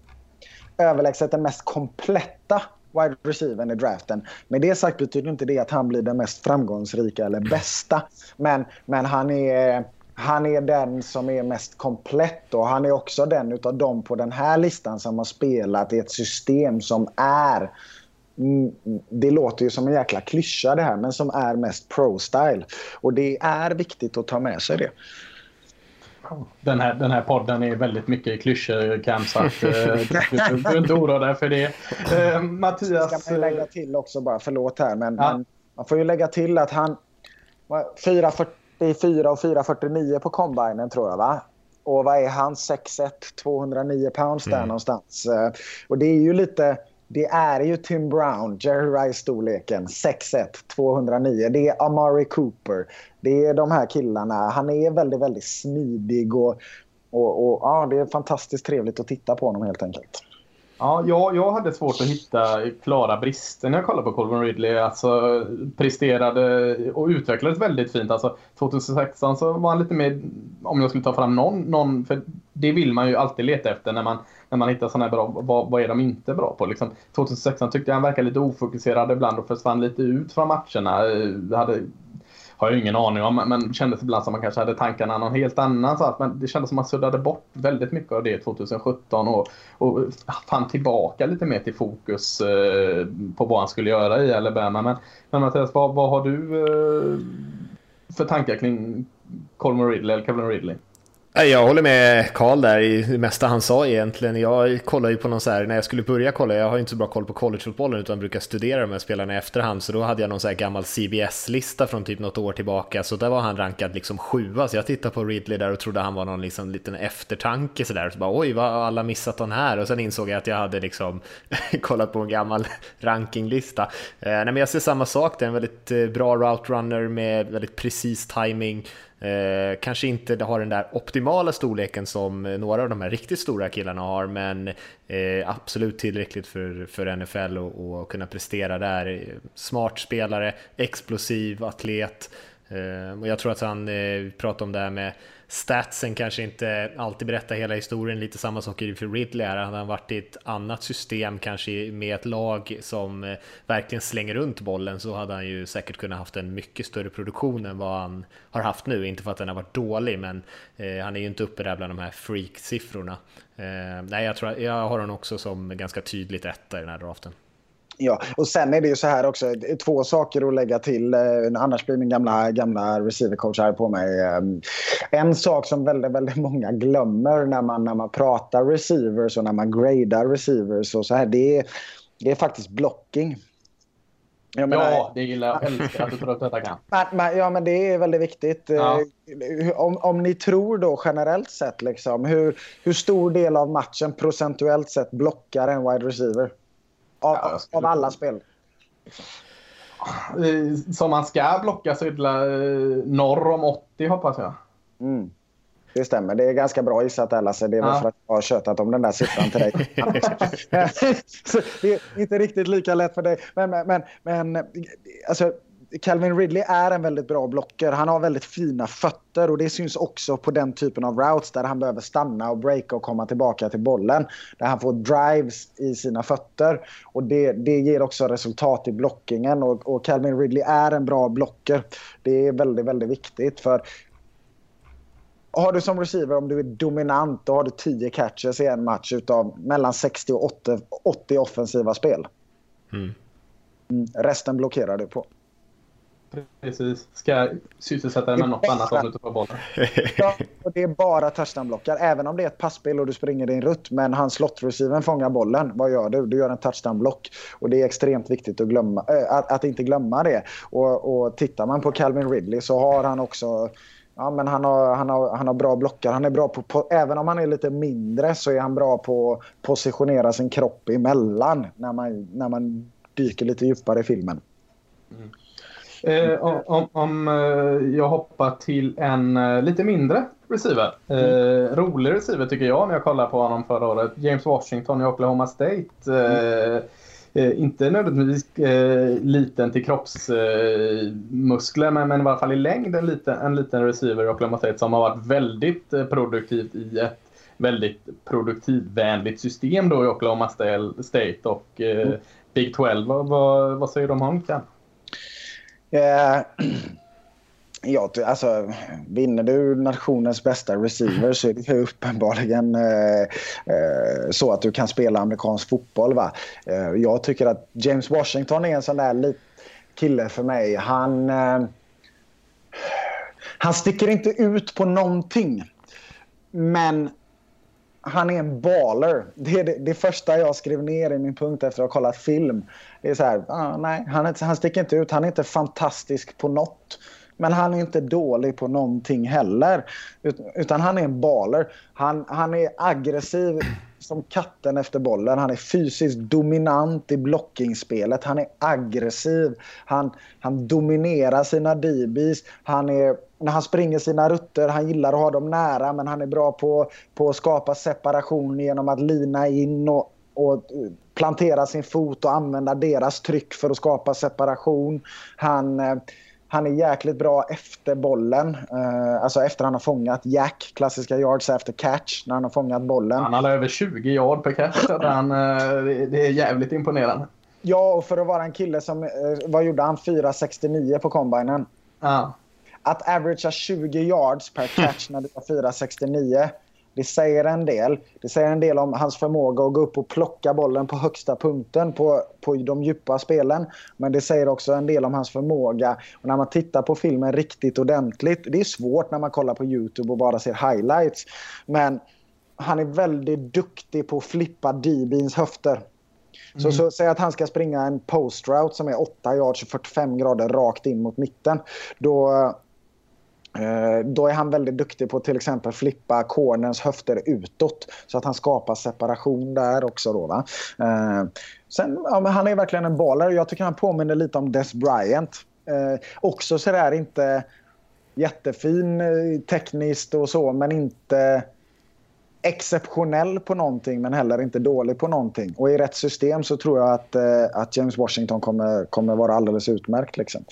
överlägset den mest kompletta wide receivern i draften. Med det sagt betyder inte det att han blir den mest framgångsrika eller bästa. Men, men han är... Han är den som är mest komplett och han är också den utav dem på den här listan som har spelat i ett system som är mm, det låter ju som en jäkla klyscha det här, men som är mest pro-style. Och det är viktigt att ta med sig det. Den här, den här podden är väldigt mycket klyschor Cam så att, du behöver inte oroa dig för det. Eh, Mattias... Ska man lägga till också bara, förlåt här men, ja. men man får ju lägga till att han 4.44 och 4.49 på combinen tror jag va? Och vad är han? 6'1, 209 pounds där mm. någonstans. Och det är ju lite det är ju Tim Brown, Jerry Rice-storleken, 6'1, 209. Det är Amari Cooper. Det är de här killarna. Han är väldigt, väldigt smidig och, och, och ja, det är fantastiskt trevligt att titta på honom helt enkelt. Ja, jag, jag hade svårt att hitta klara brister när jag kollade på Colvin Ridley. Alltså, presterade och utvecklades väldigt fint. Alltså, 2016 så var han lite mer, om jag skulle ta fram någon, någon för det vill man ju alltid leta efter när man, när man hittar sådana här bra, vad, vad är de inte bra på? Liksom, 2016 tyckte jag han verkade lite ofokuserad ibland och försvann lite ut från matcherna. Det hade har jag ingen aning om, men kändes ibland som man kanske hade tankarna någon helt annan. Så att, men det kändes som att man suddade bort väldigt mycket av det 2017 och, och fann tillbaka lite mer till fokus eh, på vad han skulle göra i Alabama. Men, men Mattias, vad, vad har du eh, för tankar kring Colmer Ridley eller Kevin Ridley? Jag håller med Karl där i det mesta han sa egentligen. Jag kollar ju på någon så här, när jag skulle börja kolla, jag har ju inte så bra koll på collegefotbollen utan brukar studera de här spelarna i efterhand, så då hade jag någon så här gammal CBS-lista från typ något år tillbaka, så där var han rankad liksom sjua, så jag tittade på Ridley där och trodde han var någon liksom liten eftertanke sådär, så bara oj, vad har alla missat den här? Och sen insåg jag att jag hade liksom <laughs> kollat på en gammal rankinglista. Eh, nej, men jag ser samma sak, det är en väldigt eh, bra route runner med väldigt precis timing Eh, kanske inte har den där optimala storleken som eh, några av de här riktigt stora killarna har, men eh, absolut tillräckligt för, för NFL att kunna prestera där. Eh, smart spelare, explosiv atlet. Eh, och jag tror att han eh, pratade om det här med statsen kanske inte alltid berättar hela historien, lite samma sak för Ridley här. Hade han varit i ett annat system, kanske med ett lag som eh, verkligen slänger runt bollen, så hade han ju säkert kunnat haft en mycket större produktion än vad han har haft nu. Inte för att den har varit dålig, men eh, han är ju inte uppe där bland de här freak-siffrorna. Eh, nej, jag, tror, jag har honom också som ganska tydligt etta i den här draften. Ja, och sen är det ju så här också, två saker att lägga till. Eh, annars blir min gamla, gamla receivercoach här på mig. Ehm, en sak som väldigt, väldigt många glömmer när man, när man pratar receivers och när man gradar receivers och så här, det är, det är faktiskt blocking. Menar, ja, det gillar jag. älskar att du tar upp detta kan. Ja, men det är väldigt viktigt. Ja. Eh, om, om ni tror då generellt sett, liksom, hur, hur stor del av matchen procentuellt sett blockar en wide receiver? Av, ja, av alla spel. Som man ska blocka så är det norr om 80 hoppas jag. Mm. Det stämmer. Det är ganska bra gissat Ellas. Det är ja. väl för att jag har tjötat om den där siffran till dig. <laughs> <laughs> det är inte riktigt lika lätt för dig. Men, men, men, men alltså, Calvin Ridley är en väldigt bra blocker. Han har väldigt fina fötter och det syns också på den typen av routes där han behöver stanna och breaka och komma tillbaka till bollen. Där han får drives i sina fötter och det, det ger också resultat i blockingen och, och Calvin Ridley är en bra blocker. Det är väldigt, väldigt viktigt för har du som receiver, om du är dominant, då har du 10 catches i en match utav mellan 60 och 80, 80 offensiva spel. Mm. Mm, resten blockerar du på. Precis. Ska sysselsätta dig med något annat om du inte får bollen. <laughs> ja, och det är bara touchdownblockar. Även om det är ett passspel och du springer din rutt. Men hans slottreceivern fångar bollen. Vad gör du? Du gör en touchdownblock. Och det är extremt viktigt att, glömma, äh, att, att, inte glömma det. Och, och tittar man på Calvin Ridley så har han också Ja, men han, har, han, har, han har bra blockar. Han är bra på, på, även om han är lite mindre så är han bra på att positionera sin kropp emellan när man, när man dyker lite djupare i filmen. Mm. Eh, om, om eh, jag hoppar till en eh, lite mindre receiver. Eh, rolig receiver tycker jag när jag kollar på honom förra året. James Washington i Oklahoma State. Mm. inte nödvändigtvis eh, liten till kroppsmuskler men, men i varje fall i längd en liten, en liten receiver i Oklahoma State som har varit väldigt produktivt i ett väldigt produktivvänligt system då i Oklahoma State och mm. Big 12. Vad, vad, vad säger du om honom Ken? Eh, <clears throat> ja, alltså, vinner du nationens bästa receiver så är det uppenbarligen eh, eh, så att du kan spela amerikansk fotboll. Va? Eh, jag tycker att James Washington är en sån där kille för mig. Han, eh, han sticker inte ut på någonting. Men han är en baller. Det är det, det, första jag skrev ner i min punkt efter att ha kollat film. Det är så här, ah, nej, han, han sticker inte ut. Han är inte fantastisk på något. Men han är inte dålig på någonting heller. Utan han är en baller. Han, han är aggressiv som katten efter bollen. Han är fysiskt dominant i blockingspelet. Han är aggressiv. Han, han dominerar sina DBs. Han är, när han springer sina rutter, han gillar att ha dem nära men han är bra på, på att skapa separation genom att lina in och, och plantera sin fot och använda deras tryck för att skapa separation. Han eh, han är jäkligt bra efter bollen. Uh, alltså efter han har fångat Jack, klassiska yards after catch, när han har fångat bollen. Han har över 20 yard per catch. Han, uh, det är jävligt imponerande. Ja, och för att vara en kille som... Vad gjorde han? 4,69 på combinen. Ja. Att averagea 20 yards per catch när du har 4,69 det säger en del. Det säger en del om hans förmåga att gå upp och plocka bollen på högsta punkten på, på de djupa spelen. Men det säger också en del om hans förmåga. Och när man tittar på filmen riktigt ordentligt. Det är svårt när man kollar på Youtube och bara ser highlights. Men han är väldigt duktig på att flippa DBins höfter. Så, mm. så säg att han ska springa en post route som är 8 yards och 45 grader rakt in mot mitten. Då Eh, då är han väldigt duktig på att till exempel flippa cornerns höfter utåt så att han skapar separation där också. Då, va? Eh, sen, ja, han är verkligen en baller. Jag tycker han påminner lite om Des Bryant. Eh, också sådär inte jättefin eh, tekniskt och så men inte exceptionell på någonting men heller inte dålig på någonting. Och i rätt system så tror jag att, att James Washington kommer, kommer vara alldeles utmärkt. Liksom.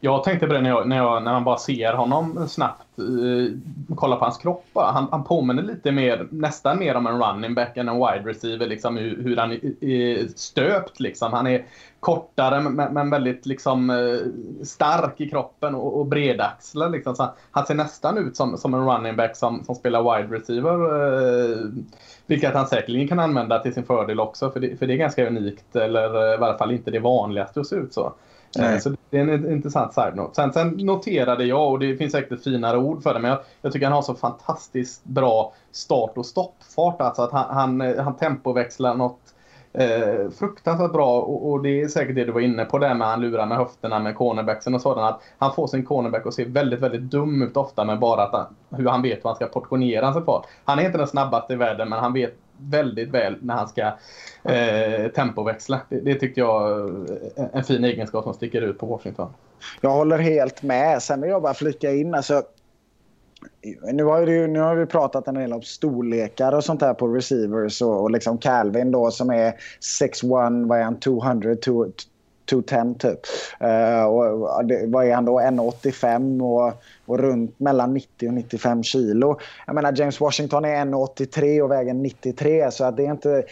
Jag tänkte på det när, jag, när, jag, när man bara ser honom snabbt. Eh, kolla på hans kropp han, han påminner lite mer, nästan mer om en running back än en wide receiver. Liksom, hur, hur han är, stöpt. Liksom. Han är kortare men, men väldigt liksom, eh, stark i kroppen och, och bredaxlad. Liksom. Så han ser nästan ut som, som en running back som, som spelar wide receiver. Eh, vilket han säkerligen kan använda till sin fördel också. För det, för det är ganska unikt, eller i alla fall inte det vanligaste att se ut så. Nej. Så det är en intressant side-note. Sen, sen, noterade jag, och det finns säkert finare ord för det, men jag, jag, tycker han har så fantastiskt bra start och stoppfart. Alltså att han, han, han tempoväxlar något eh, fruktansvärt bra. Och, och, det är säkert det du var inne på där med han lurar med höfterna med cornerbacksen och sådant. Att han får sin cornerback att se väldigt, väldigt dum ut ofta med bara att han, hur han vet vad han ska portionera sig på. Han är inte den snabbaste i världen, men han vet väldigt väl när han ska eh, tempoväxla. Det, det tyckte jag är en fin egenskap som sticker ut på Washington. Jag håller helt med. Sen vill jag bara flika in. Alltså, nu har, ju, nu har vi pratat en del om storlekar och sånt där på receivers och, och liksom Calvin då som är 6'1, vad är han, 200, 210 typ. Uh, och vad är han då? 1,85 och, och runt mellan 90 och 95 kilo. Jag menar James Washington är 1,83 och väger 93 så att det är inte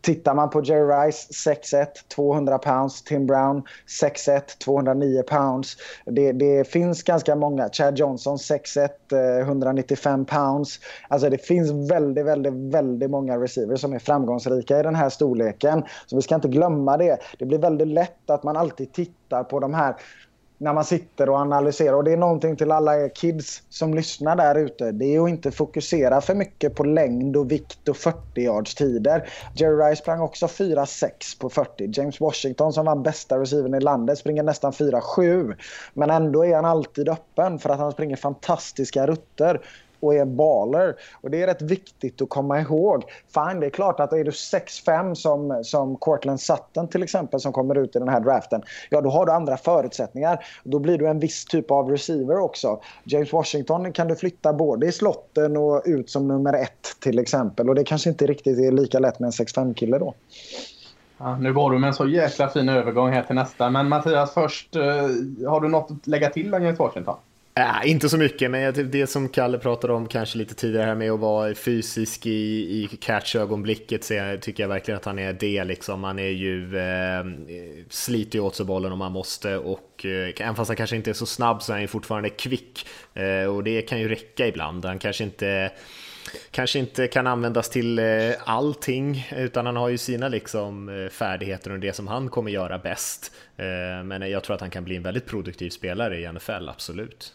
Tittar man på Jerry Rice 6'1, 200 pounds. Tim Brown 6'1, 209 pounds. Det, det, finns ganska många. Chad Johnson 6'1, 195 eh, pounds. Alltså det finns väldigt, väldigt, väldigt många receivers som är framgångsrika i den här storleken. Så vi ska inte glömma det. Det blir väldigt lätt att man alltid tittar på de här när man sitter och analyserar. Och det är någonting till alla kids som lyssnar där ute. Det är att inte fokusera för mycket på längd och vikt och 40 yards tider. Jerry Rice sprang också 4-6 på 40. James Washington som vann bästa receivern i landet springer nästan 4-7. Men ändå är han alltid öppen för att han springer fantastiska rutter och är baller. Och det är rätt viktigt att komma ihåg. Fine, det är klart att är du 6-5 som, som Cortland Sutton till exempel som kommer ut i den här draften. Ja, då har du andra förutsättningar. Då blir du en viss typ av receiver också. James Washington kan du flytta både i slotten och ut som nummer ett till exempel. Och det kanske inte riktigt är lika lätt med en 6-5-kille då. Ja, nu var du med en så jäkla fin övergång här till nästa. Men Mattias, först, eh, har du något att lägga till om James Washington? Äh, inte så mycket, men det som Kalle pratade om kanske lite tidigare här med att vara fysisk i, i catch-ögonblicket så jag, tycker jag verkligen att han är det. Liksom. Han är ju, eh, sliter ju åt sig bollen om han måste och eh, även fast han kanske inte är så snabb så är han ju fortfarande kvick eh, och det kan ju räcka ibland. Han kanske inte kanske inte kan användas till eh, allting, utan han har ju sina liksom, eh, färdigheter och det som han kommer göra bäst. Eh, men jag tror att han kan bli en väldigt produktiv spelare i NFL, absolut.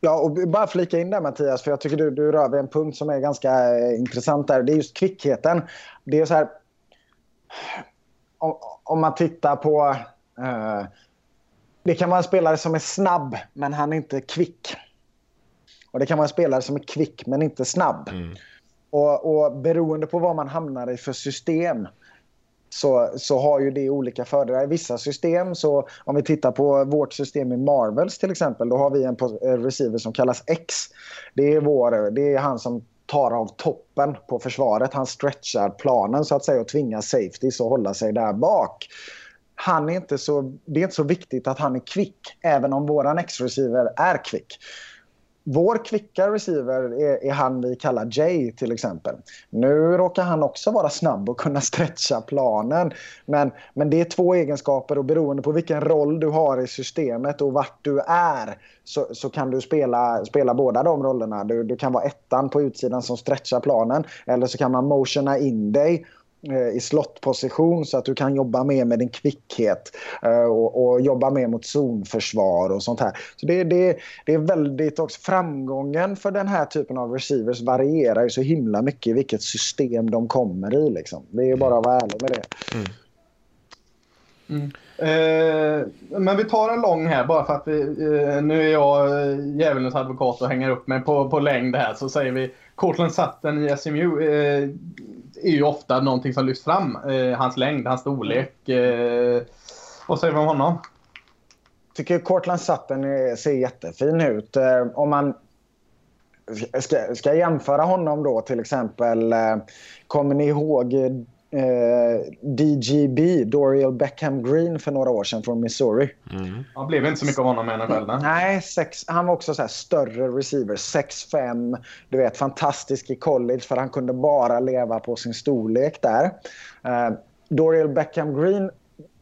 Ja, och bara flika in där Mattias, för jag tycker du, du rör vid en punkt som är ganska eh, intressant där. Det är just kvickheten. Det är så här... Om, om man tittar på... Eh, det kan vara en spelare som är snabb, men han är inte kvick. Och det kan vara en spelare som är kvick, men inte snabb. Mm. Och, och beroende på vad man hamnar i för system så, så har ju det olika fördelar. I vissa system, så om vi tittar på vårt system i Marvels till exempel, då har vi en eh, receiver som kallas X. Det är, vår, det är han som tar av toppen på försvaret. Han stretchar planen så att säga och tvingar safeties att hålla sig där bak. Han är inte så, det är inte så viktigt att han är kvick, även om våran X-receiver är kvick. Vår kvicka receiver är, är, han vi kallar Jay till exempel. Nu råkar han också vara snabb och kunna stretcha planen. Men, men det är två egenskaper och beroende på vilken roll du har i systemet och vart du är så, så kan du spela, spela båda de rollerna. Du, du kan vara ettan på utsidan som stretchar planen eller så kan man motiona in dig i slottposition så att du kan jobba mer med din kvickhet eh, och, och jobba mer mot zonförsvar och sånt här. Så det, det, det är väldigt också framgången för den här typen av receivers varierar ju så himla mycket i vilket system de kommer i liksom. Det är bara att vara ärlig med det. Mm. Mm. Eh, men vi tar en lång här bara för att vi, eh, nu är jag eh, djävulens advokat och hänger upp mig på, på längd här så säger vi Cortland Sutton i SMU eh, är ju ofta någonting som lyfts fram. Eh, hans längd, hans storlek. Eh, vad säger vi om honom? Jag tycker Cortland Sutton ser jättefin ut. Eh, om man ska, ska jämföra honom då till exempel. Eh, kommer ni ihåg eh, DGB, Doriel Beckham Green, för några år sedan från Missouri. Mm. Han blev inte så mycket av honom i NFL. Nej, sex, han var också så större receiver. 6'5. Du vet, fantastisk i college för han kunde bara leva på sin storlek där. Eh, Doriel Beckham Green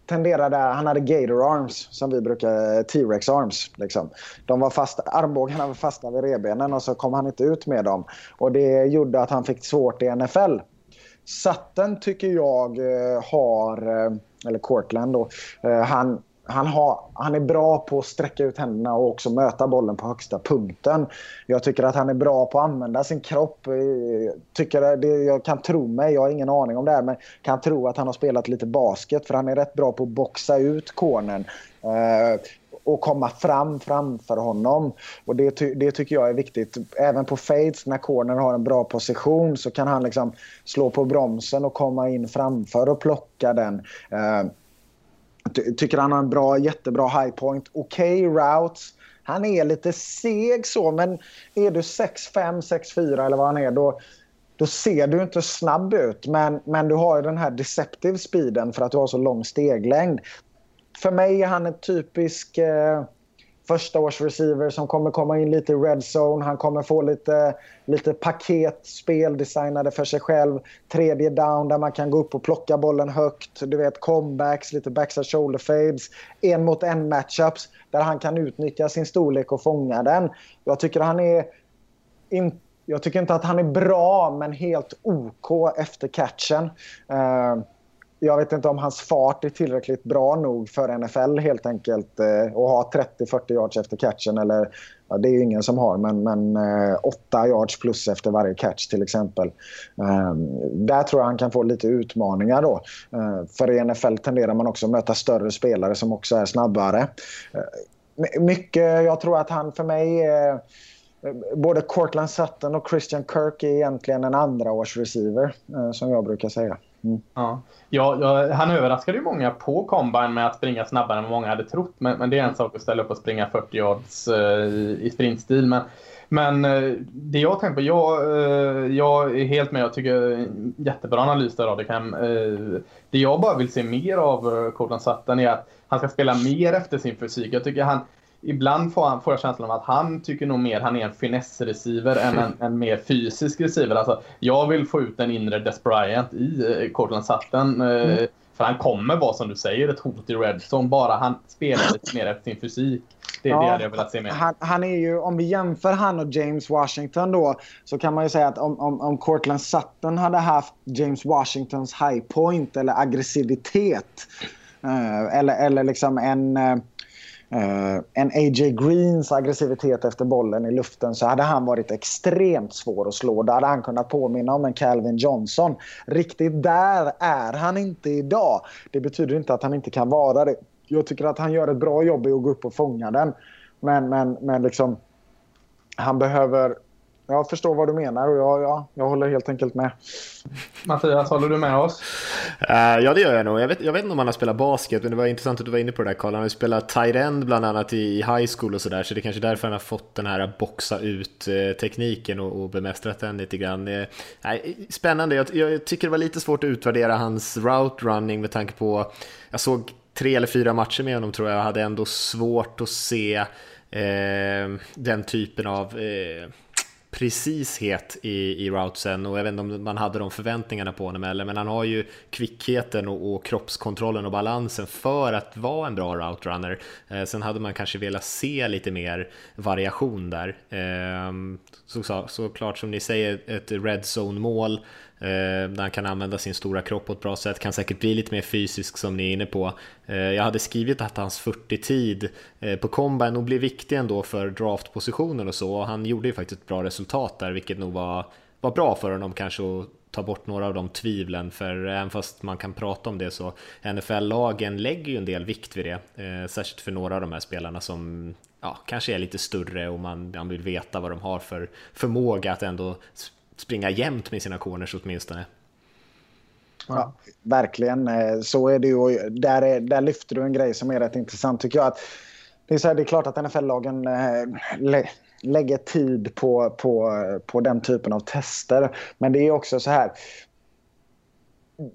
tenderade, han hade gator arms som vi brukar, T-rex arms. Liksom. De var fasta, armbågarna var fasta vid rebenen och så kom han inte ut med dem. Och det gjorde att han fick svårt i NFL. Sutton tycker jag eh, har, eh, eller Cortland då, eh, han, han, har, han är bra på att sträcka ut händerna och också möta bollen på högsta punkten. Jag tycker att han är bra på att använda sin kropp. Tycker det, jag kan tro mig, jag har ingen aning om det här, men kan tro att han har spelat lite basket för han är rätt bra på att boxa ut cornern och komma fram framför honom. Och det, ty det tycker jag är viktigt. Även på fades, när corner har en bra position så kan han liksom slå på bromsen och komma in framför och plocka den. Uh, ty tycker han har en bra, jättebra high point. Okej okay, routes. Han är lite seg så, men är du 6'5, 6'4 eller vad han är, då, då ser du inte snabb ut. Men, men du har ju den här deceptive speeden för att du har så lång steglängd för mig är han en typisk eh, förstaårsreceiver som kommer komma in lite i red zone. Han kommer få lite, lite paketspel designade för sig själv. Tredje down där man kan gå upp och plocka bollen högt. Du vet comebacks, lite backside shoulder fades. En mot en matchups där han kan utnyttja sin storlek och fånga den. Jag tycker han är... In, jag tycker inte att han är bra, men helt OK efter catchen. Uh, jag vet inte om hans fart är tillräckligt bra nog för NFL helt enkelt. Eh, att ha 30-40 yards efter catchen. Eller, ja, det är ju ingen som har, men, men eh, 8 yards plus efter varje catch till exempel. Eh, där tror jag han kan få lite utmaningar då. Eh, för i NFL tenderar man också att möta större spelare som också är snabbare. Eh, mycket, jag tror att han för mig eh, både Cortland Sutton och Christian Kirk är egentligen en andra års receiver, eh, som jag brukar säga. Mm. Ja. Ja, ja, han överraskade ju många på combine med att springa snabbare än vad många hade trott. Men, men det är en sak att ställa upp och springa 40 yards eh, i, i sprintstil. Men, men eh, det jag tänker på, jag, eh, jag är helt med. Jag tycker jättebra analys där Radikam. Eh, det jag bara vill se mer av eh, Cortland Sutton är att han ska spela mer efter sin fysik. Jag tycker han, ibland får, han, får jag känslan av att han tycker nog mer han är en finessreceiver än en, en mer fysisk receiver. Alltså, jag vill få ut en inre Des Bryant i eh, Cortland Sutton. Eh, mm. För han kommer vara, som du säger, ett hot i Redstone. Bara han spelar lite mer efter sin fysik. Det är ja, det jag velat se mer. Han, han, är ju, om vi jämför han och James Washington då, så kan man ju säga att om, om, om Cortland Sutton hade haft James Washingtons high point eller aggressivitet, eh, eller, eller liksom en... Uh, en A.J. Greens aggressivitet efter bollen i luften så hade han varit extremt svår att slå. Då hade han kunnat påminna om en Calvin Johnson. Riktigt där är han inte idag. Det betyder inte att han inte kan vara det. Jag tycker att han gör ett bra jobb i att gå upp och fånga den. Men, men, men liksom, han behöver jag förstår vad du menar och jag, ja, jag håller helt enkelt med. Mattias, håller du med oss? Uh, ja, det gör jag nog. Jag vet, jag vet inte om han har spelat basket, men det var intressant att du var inne på det där Karl. Han har ju spelat tight end bland annat i high school och sådär, så det är kanske därför han har fått den här boxa ut-tekniken och, och bemästrat den lite grann. Uh, spännande. Jag, jag, tycker det var lite svårt att utvärdera hans route running med tanke på, jag såg tre eller fyra matcher med honom tror jag, jag hade ändå svårt att se eh, den typen av eh, precishet i, i routsen och jag vet inte om man hade de förväntningarna på honom eller men han har ju kvickheten och, och kroppskontrollen och balansen för att vara en bra routrunner Eh, sen hade man kanske velat se lite mer variation där. Eh, så, så, såklart som ni säger ett red zone mål Eh, där han kan använda sin stora kropp på ett bra sätt, kan säkert bli lite mer fysisk som ni är inne på. Eh, jag hade skrivit att hans 40-tid eh, på combine nog blir viktig ändå för draftpositionen och så, och han gjorde ju faktiskt ett bra resultat där, vilket nog var, var bra för honom kanske att ta bort några av de tvivlen, för även fast man kan prata om det så NFL-lagen lägger ju en del vikt vid det, eh, särskilt för några av de här spelarna som ja, kanske är lite större och man, man vill veta vad de har för förmåga att ändå springa jämnt med sina corners åtminstone. Ja, verkligen, eh, så är det ju. Där, är, där lyfter du en grej som är rätt intressant tycker jag. Att det, är så här, det är klart att NFL-lagen äh, lägger tid på, på, på den typen av tester. Men det är också så här.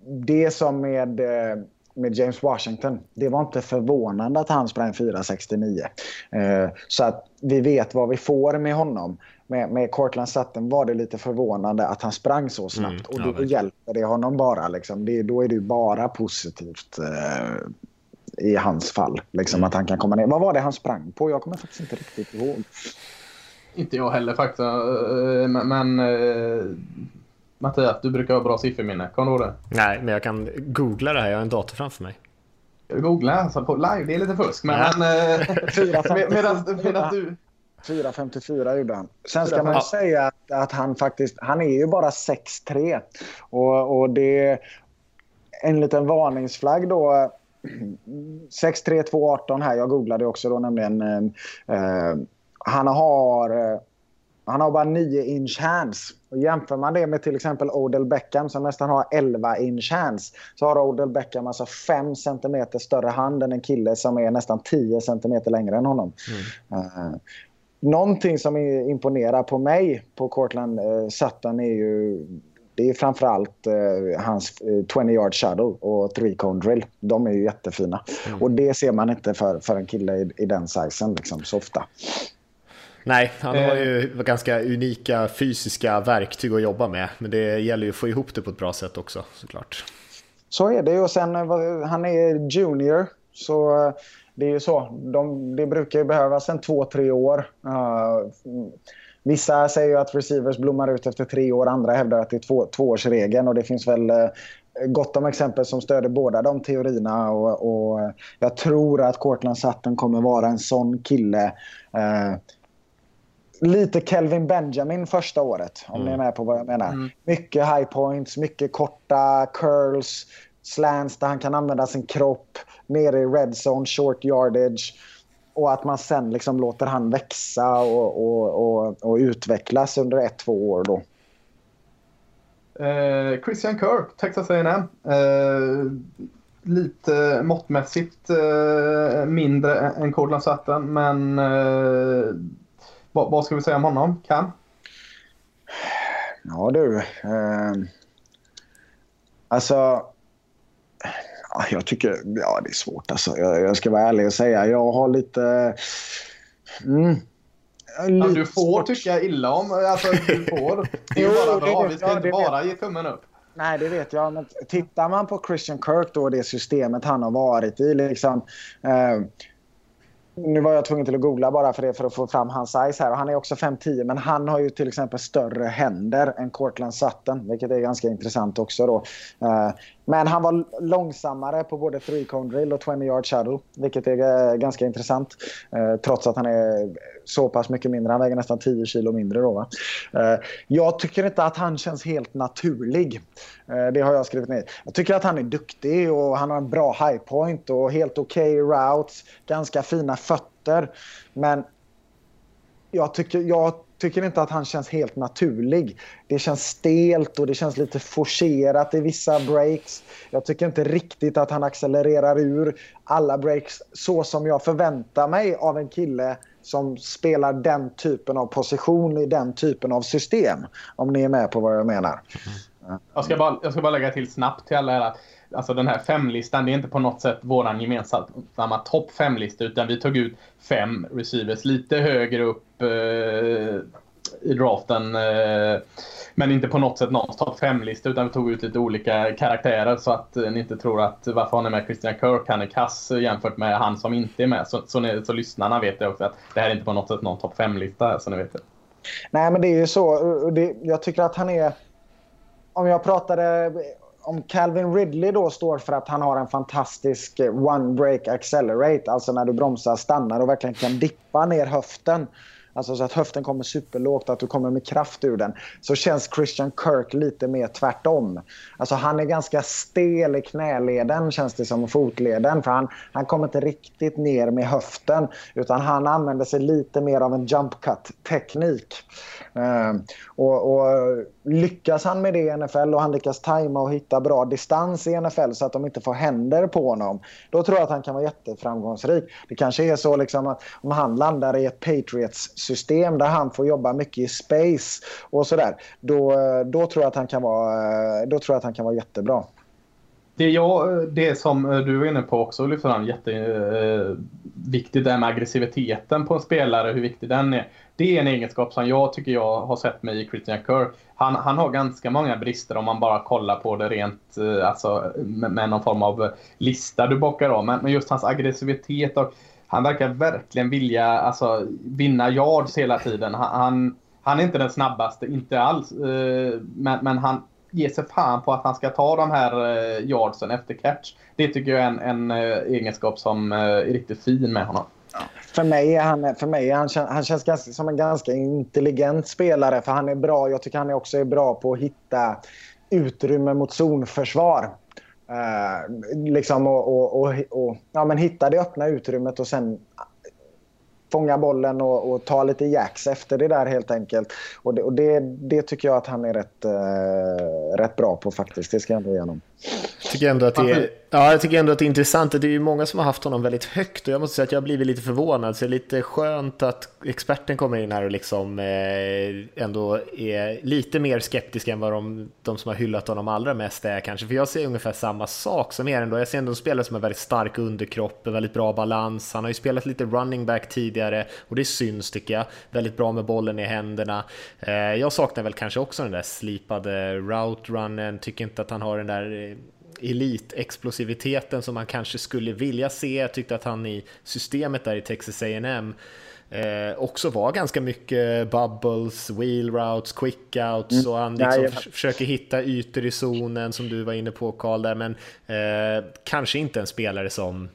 Det som med, eh, med James Washington, det var inte förvånande att han sprang 4,69. Eh, så att vi vet vad vi får med honom med, med Cortland Sutton var det lite förvånande att han sprang så snabbt. Mm, och då ja, hjälper det honom bara. Liksom. Det, då är det bara positivt eh, i hans fall. Liksom, mm. Att han kan komma ner. Vad var det han sprang på? Jag kommer faktiskt inte riktigt ihåg. Inte jag heller faktiskt. Eh, men, men eh, Mattias, du brukar ha bra sifferminne. Kommer du ihåg det? Nej, men jag kan googla det här. Jag har en dator framför mig. Googla alltså på live, det är lite fusk. Men, ja. men eh, <laughs> medan, medan du... 4.54 gjorde han. Sen ska man ju säga att, att, han faktiskt, han är ju bara 6'3. Och, och det är en liten varningsflagg då. <clears throat> 6'3, 2'18 här. Jag googlade också då nämligen. Eh, han har... Eh, han har bara 9 inch hands. Och jämför man det med till exempel Odell Beckham som nästan har 11 inch hands så har Odell Beckham alltså 5 cm större hand än en kille som är nästan 10 cm längre än honom. Mm. Uh, någonting som imponerar på mig på Cortland uh, Sutton är ju det är framförallt uh, hans uh, 20 yard shuttle och 3 cone drill. De är ju jättefina. Mm. Och det ser man inte för, för en kille i, i den sizen liksom, så ofta. Nej, han har ju eh. ganska unika fysiska verktyg att jobba med. Men det gäller ju att få ihop det på ett bra sätt också såklart. Så är det och sen han är junior. Så det är ju så. De, det brukar ju behövas en två, tre år. Uh, vissa säger att receivers blommar ut efter tre år. Andra hävdar att det är två, tvåårsregeln. Och det finns väl uh, gott om exempel som stöder båda de teorierna. Och, och jag tror att Cortland Sutton kommer vara en sån kille. Uh, lite Kelvin Benjamin första året, om mm. ni är med på vad jag menar. Mm. Mycket high points, mycket korta curls, slants där han kan använda sin kropp nere i red zone, short yardage. Och att man sen liksom låter han växa och, och, och, och utvecklas under ett, två år. Då. Eh, Christian Kirk, Texas A&M. Eh, lite måttmässigt eh, mindre än Cortland Sutton, men eh, vad, vad, ska vi säga om honom? Kan? Ja du. Eh, alltså jag tycker ja, det är svårt. Alltså. Jag, jag ska vara ärlig och säga jag har lite... Mm, Ja, du får tycka illa om... Alltså, du får. <laughs> Det är bara bra. Vi ska ja, inte bara ge tummen upp. Nej, det vet jag. Men tittar man på Christian Kirk då, det systemet han har varit i. Liksom, eh, nu var jag tvungen till att googla bara för det för att få fram hans size här. Och han är också 5'10 men han har ju till exempel större händer än Cortland Sutton. Vilket är ganska intressant också då. Uh, men han var långsammare på både 3 cone drill och 20 yard shadow Vilket är eh, ganska intressant. Eh, trots att han är så pass mycket mindre. Han väger nästan 10 kilo mindre då. Va? Eh, jag tycker inte att han känns helt naturlig. Eh, det har jag skrivit ner. Jag tycker att han är duktig och han har en bra high point och helt okej okay routes. Ganska fina fötter. Men jag tycker, jag tycker inte att han känns helt naturlig. Det känns stelt och det känns lite forcerat i vissa breaks. Jag tycker inte riktigt att han accelererar ur alla breaks så som jag förväntar mig av en kille som spelar den typen av position i den typen av system. Om ni är med på vad jag menar. Mm. Jag ska bara, jag ska bara lägga till snabbt till alla att alltså den här femlistan, det är inte på något sätt våran gemensamma topp femlista utan vi tog ut fem receivers lite högre upp eh, i draften. Eh, men inte på något sätt någons topp fem-lista utan vi tog ut lite olika karaktärer så att eh, ni inte tror att eh, varför har ni med Christian Kirk, han är kass jämfört med han som inte är med. Så, så, ni, så lyssnarna vet det också att det här är inte på något sätt någon topp fem-lista så ni vet det. Nej men det är ju så. Det, jag tycker att han är... Om jag pratade om Calvin Ridley då står för att han har en fantastisk one break accelerate, alltså när du bromsar, stannar och verkligen kan dippa ner höften. Alltså så att höften kommer superlågt, att du kommer med kraft ur den. Så känns Christian Kirk lite mer tvärtom. Alltså han är ganska stel i knäleden känns det som, fotleden. För han, han kommer inte riktigt ner med höften. Utan han använder sig lite mer av en jump cut-teknik. Uh, och, och, lyckas han med det i NFL och han lyckas tajma och hitta bra distans i NFL så att de inte får händer på honom. Då tror jag att han kan vara jätteframgångsrik. Det kanske är så liksom att om han landar i ett Patriots-system där han får jobba mycket i space och sådär. Då, då, tror jag att han kan vara, då tror jag att han kan vara jättebra. Det, jag, det som du var inne på också lyfter fram jätteviktigt, eh, det med aggressiviteten på en spelare, hur viktig den är det är en egenskap som jag tycker jag har sett mig i Christian Kerr. Han, han har ganska många brister om man bara kollar på det rent eh, alltså, med, med någon form av lista du bockar av. Men, men just hans aggressivitet och han verkar verkligen vilja alltså, vinna yards hela tiden. Han, han, han är inte den snabbaste, inte alls. Eh, men, men han ger sig fan på att han ska ta de här eh, yardsen efter catch. Det tycker jag är en, en eh, egenskap som eh, är riktigt fin med honom. För mig, är han, för mig är han, han känns ganska, som en ganska intelligent spelare. För han är bra. Jag tycker han också är bra på att hitta utrymme mot zonförsvar. Uh, liksom och, och, och, och, ja, men hitta det öppna utrymmet och sen fånga bollen och, och, ta lite jacks efter det där helt enkelt. Och det, och det, det tycker jag att han är rätt, uh, rätt bra på faktiskt. Det ska jag ändå ge honom igenom. Tycker ändå att det är Ja, jag tycker ändå att det är intressant. Det är ju många som har haft honom väldigt högt och jag måste säga att jag har blivit lite förvånad. Så det är lite skönt att experten kommer in här och liksom eh, ändå är lite mer skeptisk än vad de, de som har hyllat honom allra mest är kanske. För jag ser ungefär samma sak som er ändå. Jag ser ändå en spelare som har väldigt stark underkropp, väldigt bra balans. Han har ju spelat lite running back tidigare och det syns tycker jag. Väldigt bra med bollen i händerna. Eh, jag saknar väl kanske också den där slipade route runnen. Tycker inte att han har den där eh, elitexplosiviteten som man kanske skulle vilja se. Jag tyckte att han i systemet där i Texas A&M eh, också var ganska mycket bubbles, wheel routes, quick outs mm. och han liksom ja, försöker hitta ytor i zonen som du var inne på Karl där, men eh, kanske inte en spelare som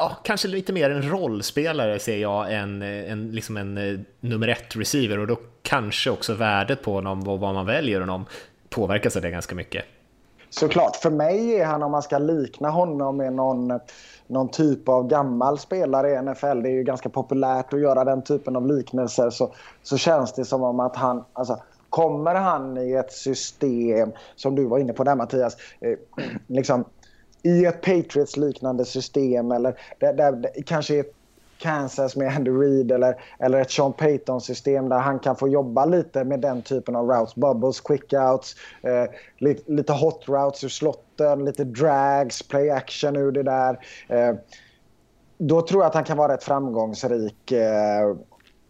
Ja, kanske lite mer en rollspelare ser jag än en, liksom en eh, nummer ett receiver och då kanske också värdet på honom och vad man väljer honom påverkas av det ganska mycket. Såklart. För mig är han, om man ska likna honom med någon, någon typ av gammal spelare i NFL, det är ju ganska populärt att göra den typen av liknelser, så, så känns det som om att han... Alltså, kommer han i ett system, som du var inne på där Mattias, eh, <clears throat> liksom, i ett Patriots-liknande system eller där, där, kanske ett Kansas med Andy Reid eller, eller ett Sean Payton-system där han kan få jobba lite med den typen av routes. Bubbles, quick outs, eh, lite, lite, hot routes ur slotten, lite drags, play action ur det där. Eh, då tror jag att han kan vara rätt framgångsrik. Eh,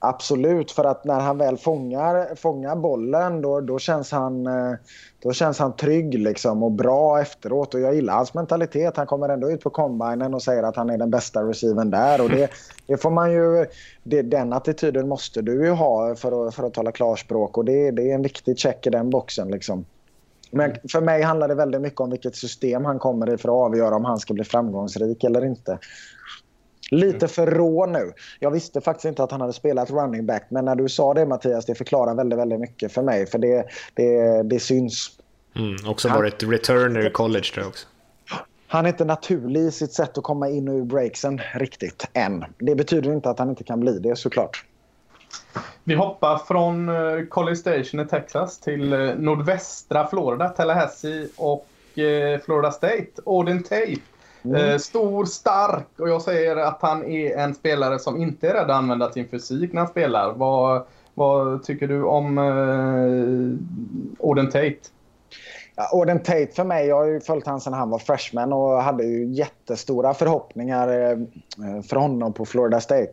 Absolut, för att när han väl fångar, fångar bollen då, då, känns han, eh, då känns han trygg liksom och bra efteråt. Och jag gillar hans mentalitet. Han kommer ändå ut på combinen och säger att han är den bästa receiven där. Och det, det får man ju, det, den attityden måste du ju ha för att, för att tala klarspråk. Och det, det är en viktig check i den boxen. Liksom. Men för mig handlar det väldigt mycket om vilket system han kommer i för att avgöra om han ska bli framgångsrik eller inte. Lite för rå nu. Jag visste faktiskt inte att han hade spelat running back. Men när du sa det Mattias, det förklarar väldigt, väldigt mycket för mig. För det, det, det syns. Mm, också varit returner i college tror jag också. Han är inte naturlig i sitt sätt att komma in och ur breaksen riktigt än. Det betyder inte att han inte kan bli det såklart. Vi hoppar från eh, College Station i Texas till eh, nordvästra Florida, Tallahassee och eh, Florida State. Auden Tate. Mm. Stor, stark och jag säger att han är en spelare som inte är rädd att använda sin fysik när han spelar. Vad, vad tycker du om eh, Auden Tate? Ja, Auden Tate för mig, jag har ju följt honom sedan han var freshman och hade ju jättestora förhoppningar för honom på Florida State.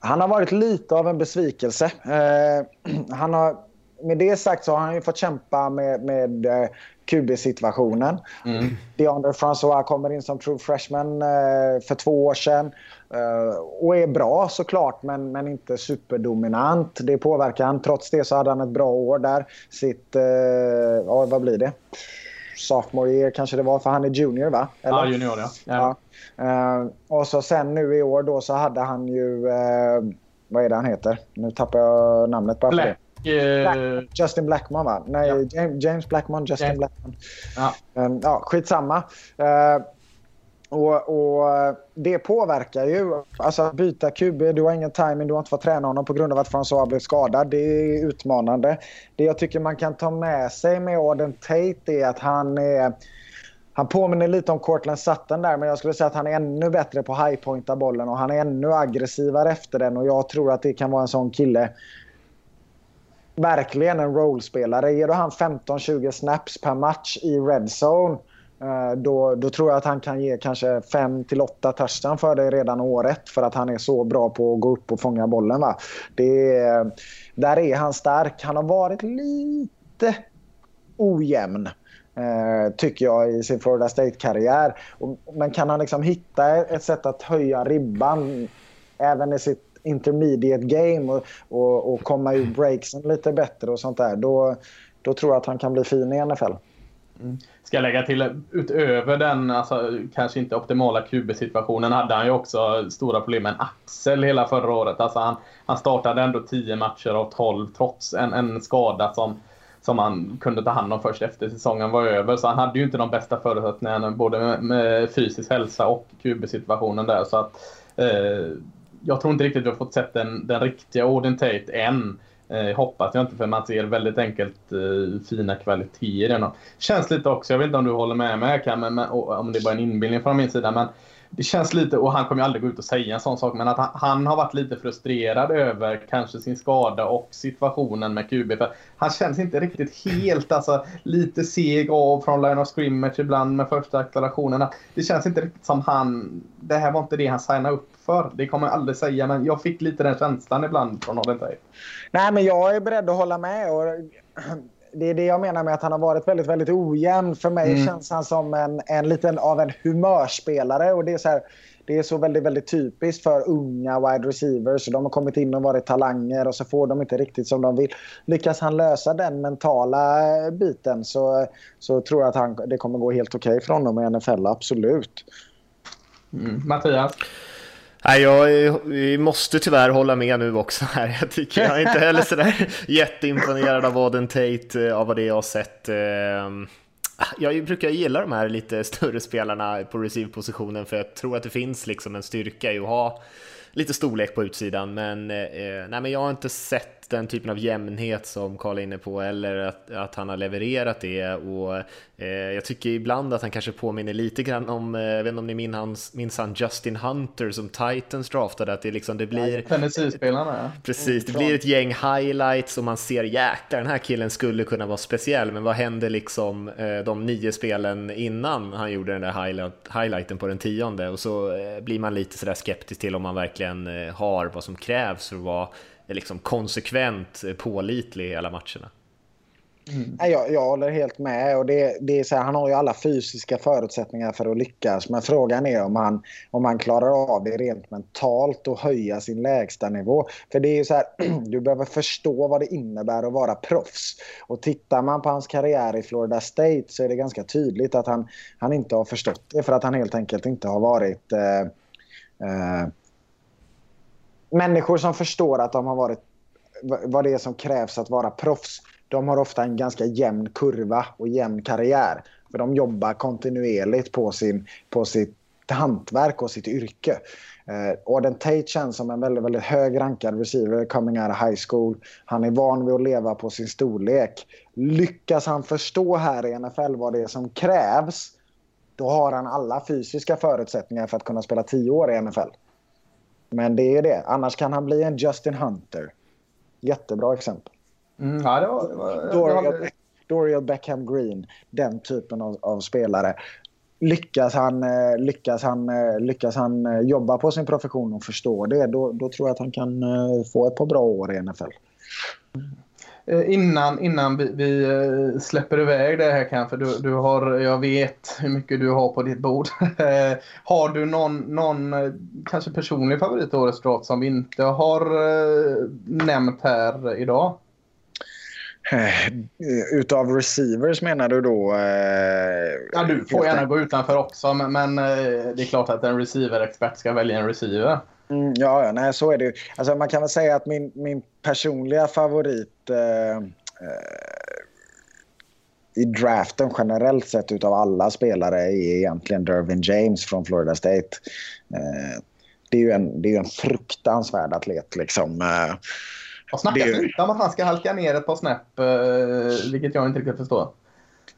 Han har varit lite av en besvikelse. Eh, <clears throat> han har, med det sagt så har han ju fått kämpa med, med eh, QB-situationen. Mm. DeAndre Francois kommer in som true freshman eh, för två år sedan. Uh, och är bra såklart, men, men inte superdominant. Det påverkar han. Trots det så hade han ett bra år där. Sitt, uh, ja, vad blir det? Sophomore year kanske det var, för han är junior va? Eller? Ja, junior ja. ja. Uh, och så sen nu i år då så hade han ju, vad är det han heter? Nu tappar jag namnet bara Black. Black, Justin Blackmon va? Nej, ja. James Blackmon, Justin James. Blackmon. Ja. Um, ja, skitsamma. Uh, och, och, Det påverkar ju. Alltså att byta QB, du har ingen timing, du har inte fått träna honom på grund av att François blev skadad. Det är utmanande. Det jag tycker man kan ta med sig med Auden Tate är att han är... Han påminner lite om Cortland Sutton där, men jag skulle säga att han är ännu bättre på highpointa bollen och han är ännu aggressivare efter den och jag tror att det kan vara en sån kille verkligen en rollspelare. Ger du han 15-20 snaps per match i red zone eh, då, då tror jag att han kan ge kanske 5 till 8 touchdown för dig redan året för att han är så bra på att gå upp och fånga bollen. Va? Det är, där är han stark. Han har varit lite ojämn eh, tycker jag i sin Florida State-karriär. Men kan han liksom hitta ett sätt att höja ribban även i sitt intermediate game och, och, och komma ur breaksen lite bättre och sånt där. Då, då tror jag att han kan bli fin i NFL. Mm. Ska jag lägga till, utöver den alltså, kanske inte optimala QB-situationen hade han ju också stora problem med en axel hela förra året. Alltså han, han startade ändå 10 matcher av 12 trots en, en skada som, som han kunde ta hand om först efter säsongen var över. Så han hade ju inte de bästa förutsättningarna både med, med fysisk hälsa och QB-situationen där. Så att, eh, jag tror inte riktigt vi har fått sett den, den riktiga Auden Tate än. Eh, hoppas jag inte för man ser väldigt enkelt eh, fina kvaliteter i den. Känns lite också, jag vet inte om du håller med mig kan, men, men, om det är bara en inbildning från min sida, men det känns lite, och han kommer ju aldrig gå ut och säga en sån sak, men att han, han, har varit lite frustrerad över kanske sin skada och situationen med QB. För han känns inte riktigt helt, alltså lite seg av från line of scrimmage ibland med första accelerationerna. Det känns inte riktigt som han, det här var inte det han signade upp för. Det kommer jag aldrig säga, men jag fick lite den känslan ibland från Odin Nej, men jag är beredd att hålla med. Och det är det jag menar med att han har varit väldigt, väldigt ojämn. För mig mm. känns han som en, en liten av en humörspelare. Och det är så här, det är så väldigt, väldigt typiskt för unga wide receivers. De har kommit in och varit talanger och så får de inte riktigt som de vill. Lyckas han lösa den mentala biten så, så tror jag att han, det kommer gå helt okej okay för honom i NFL, absolut. Mm. Mattias? Nej, jag måste tyvärr hålla med nu också här. Jag tycker jag är inte heller sådär jätteimponerad av Auden Tate, eh, av vad det jag har sett. Eh, jag brukar gilla de här lite större spelarna på receive-positionen för jag tror att det finns liksom en styrka i att ha lite storlek på utsidan, men, eh, nej, men jag har inte sett den typen av jämnhet som Karl är inne på eller att, att han har levererat det. Och eh, jag tycker ibland att han kanske påminner lite grann om, eh, jag vet inte om ni minns hans, minns han Justin Hunter som Titans draftade, att det liksom det blir... Tennessee-spelarna ja. Precis, det blir ett gäng highlights och man ser jäklar den här killen skulle kunna vara speciell, men vad hände liksom eh, de nio spelen innan han gjorde den där highlight, highlighten på den tionde? Och så eh, blir man lite sådär skeptisk till om man verkligen eh, har vad som krävs för att vara liksom konsekvent eh, pålitlig i alla matcherna. Mm. Jag, jag håller helt med. Och det, det är så här, han har ju alla fysiska förutsättningar för att lyckas. Men frågan är om han, om han klarar av det rent mentalt och höja sin lägsta nivå. För det är ju så här, <clears throat> du behöver förstå vad det innebär att vara proffs. Och tittar man på hans karriär i Florida State så är det ganska tydligt att han, han inte har förstått det. För att han helt enkelt inte har varit... Eh, eh, människor som förstår att de har varit vad det är som krävs att vara proffs de har ofta en ganska jämn kurva och jämn karriär. För de jobbar kontinuerligt på, sin, på sitt hantverk och sitt yrke. Eh, Auden Tate känns som en väldigt, väldigt hög rankad receiver coming out of high school. Han är van vid att leva på sin storlek. Lyckas han förstå här i NFL vad det är som krävs då har han alla fysiska förutsättningar för att kunna spela tio år i NFL. Men det är det. Annars kan han bli en Justin Hunter. Jättebra exempel. Mm, ja, det var, det var, Dorial, Dorial Beckham Green, den typen av, av spelare. Lyckas han, eh, lyckas, han, eh, lyckas han eh, jobba på sin profession och förstå det, då, då tror jag att han kan få ett par bra år i NFL. Eh, innan, innan vi, vi, eh, släpper iväg det här kanske, du, du har, jag vet hur mycket du har på ditt bord. <laughs> har du någon, någon eh, kanske personlig favorit i årets draft som vi inte har nämnt här idag? Eh, utav receivers menar du då? Eh, ja, du får gärna gå utanför också, men, men eh, det är klart att en receiver-expert ska välja en receiver. Mm, ja, ja, nej, så är det ju. Alltså, man kan väl säga att min, min personliga favorit eh, eh, i draften generellt sett utav alla spelare är egentligen Dervin James från Florida State. Eh, det är ju en, det är en fruktansvärd atlet liksom. Och snackas det inte om att han ska halka ner ett par snäpp, eh, vilket jag inte riktigt förstår.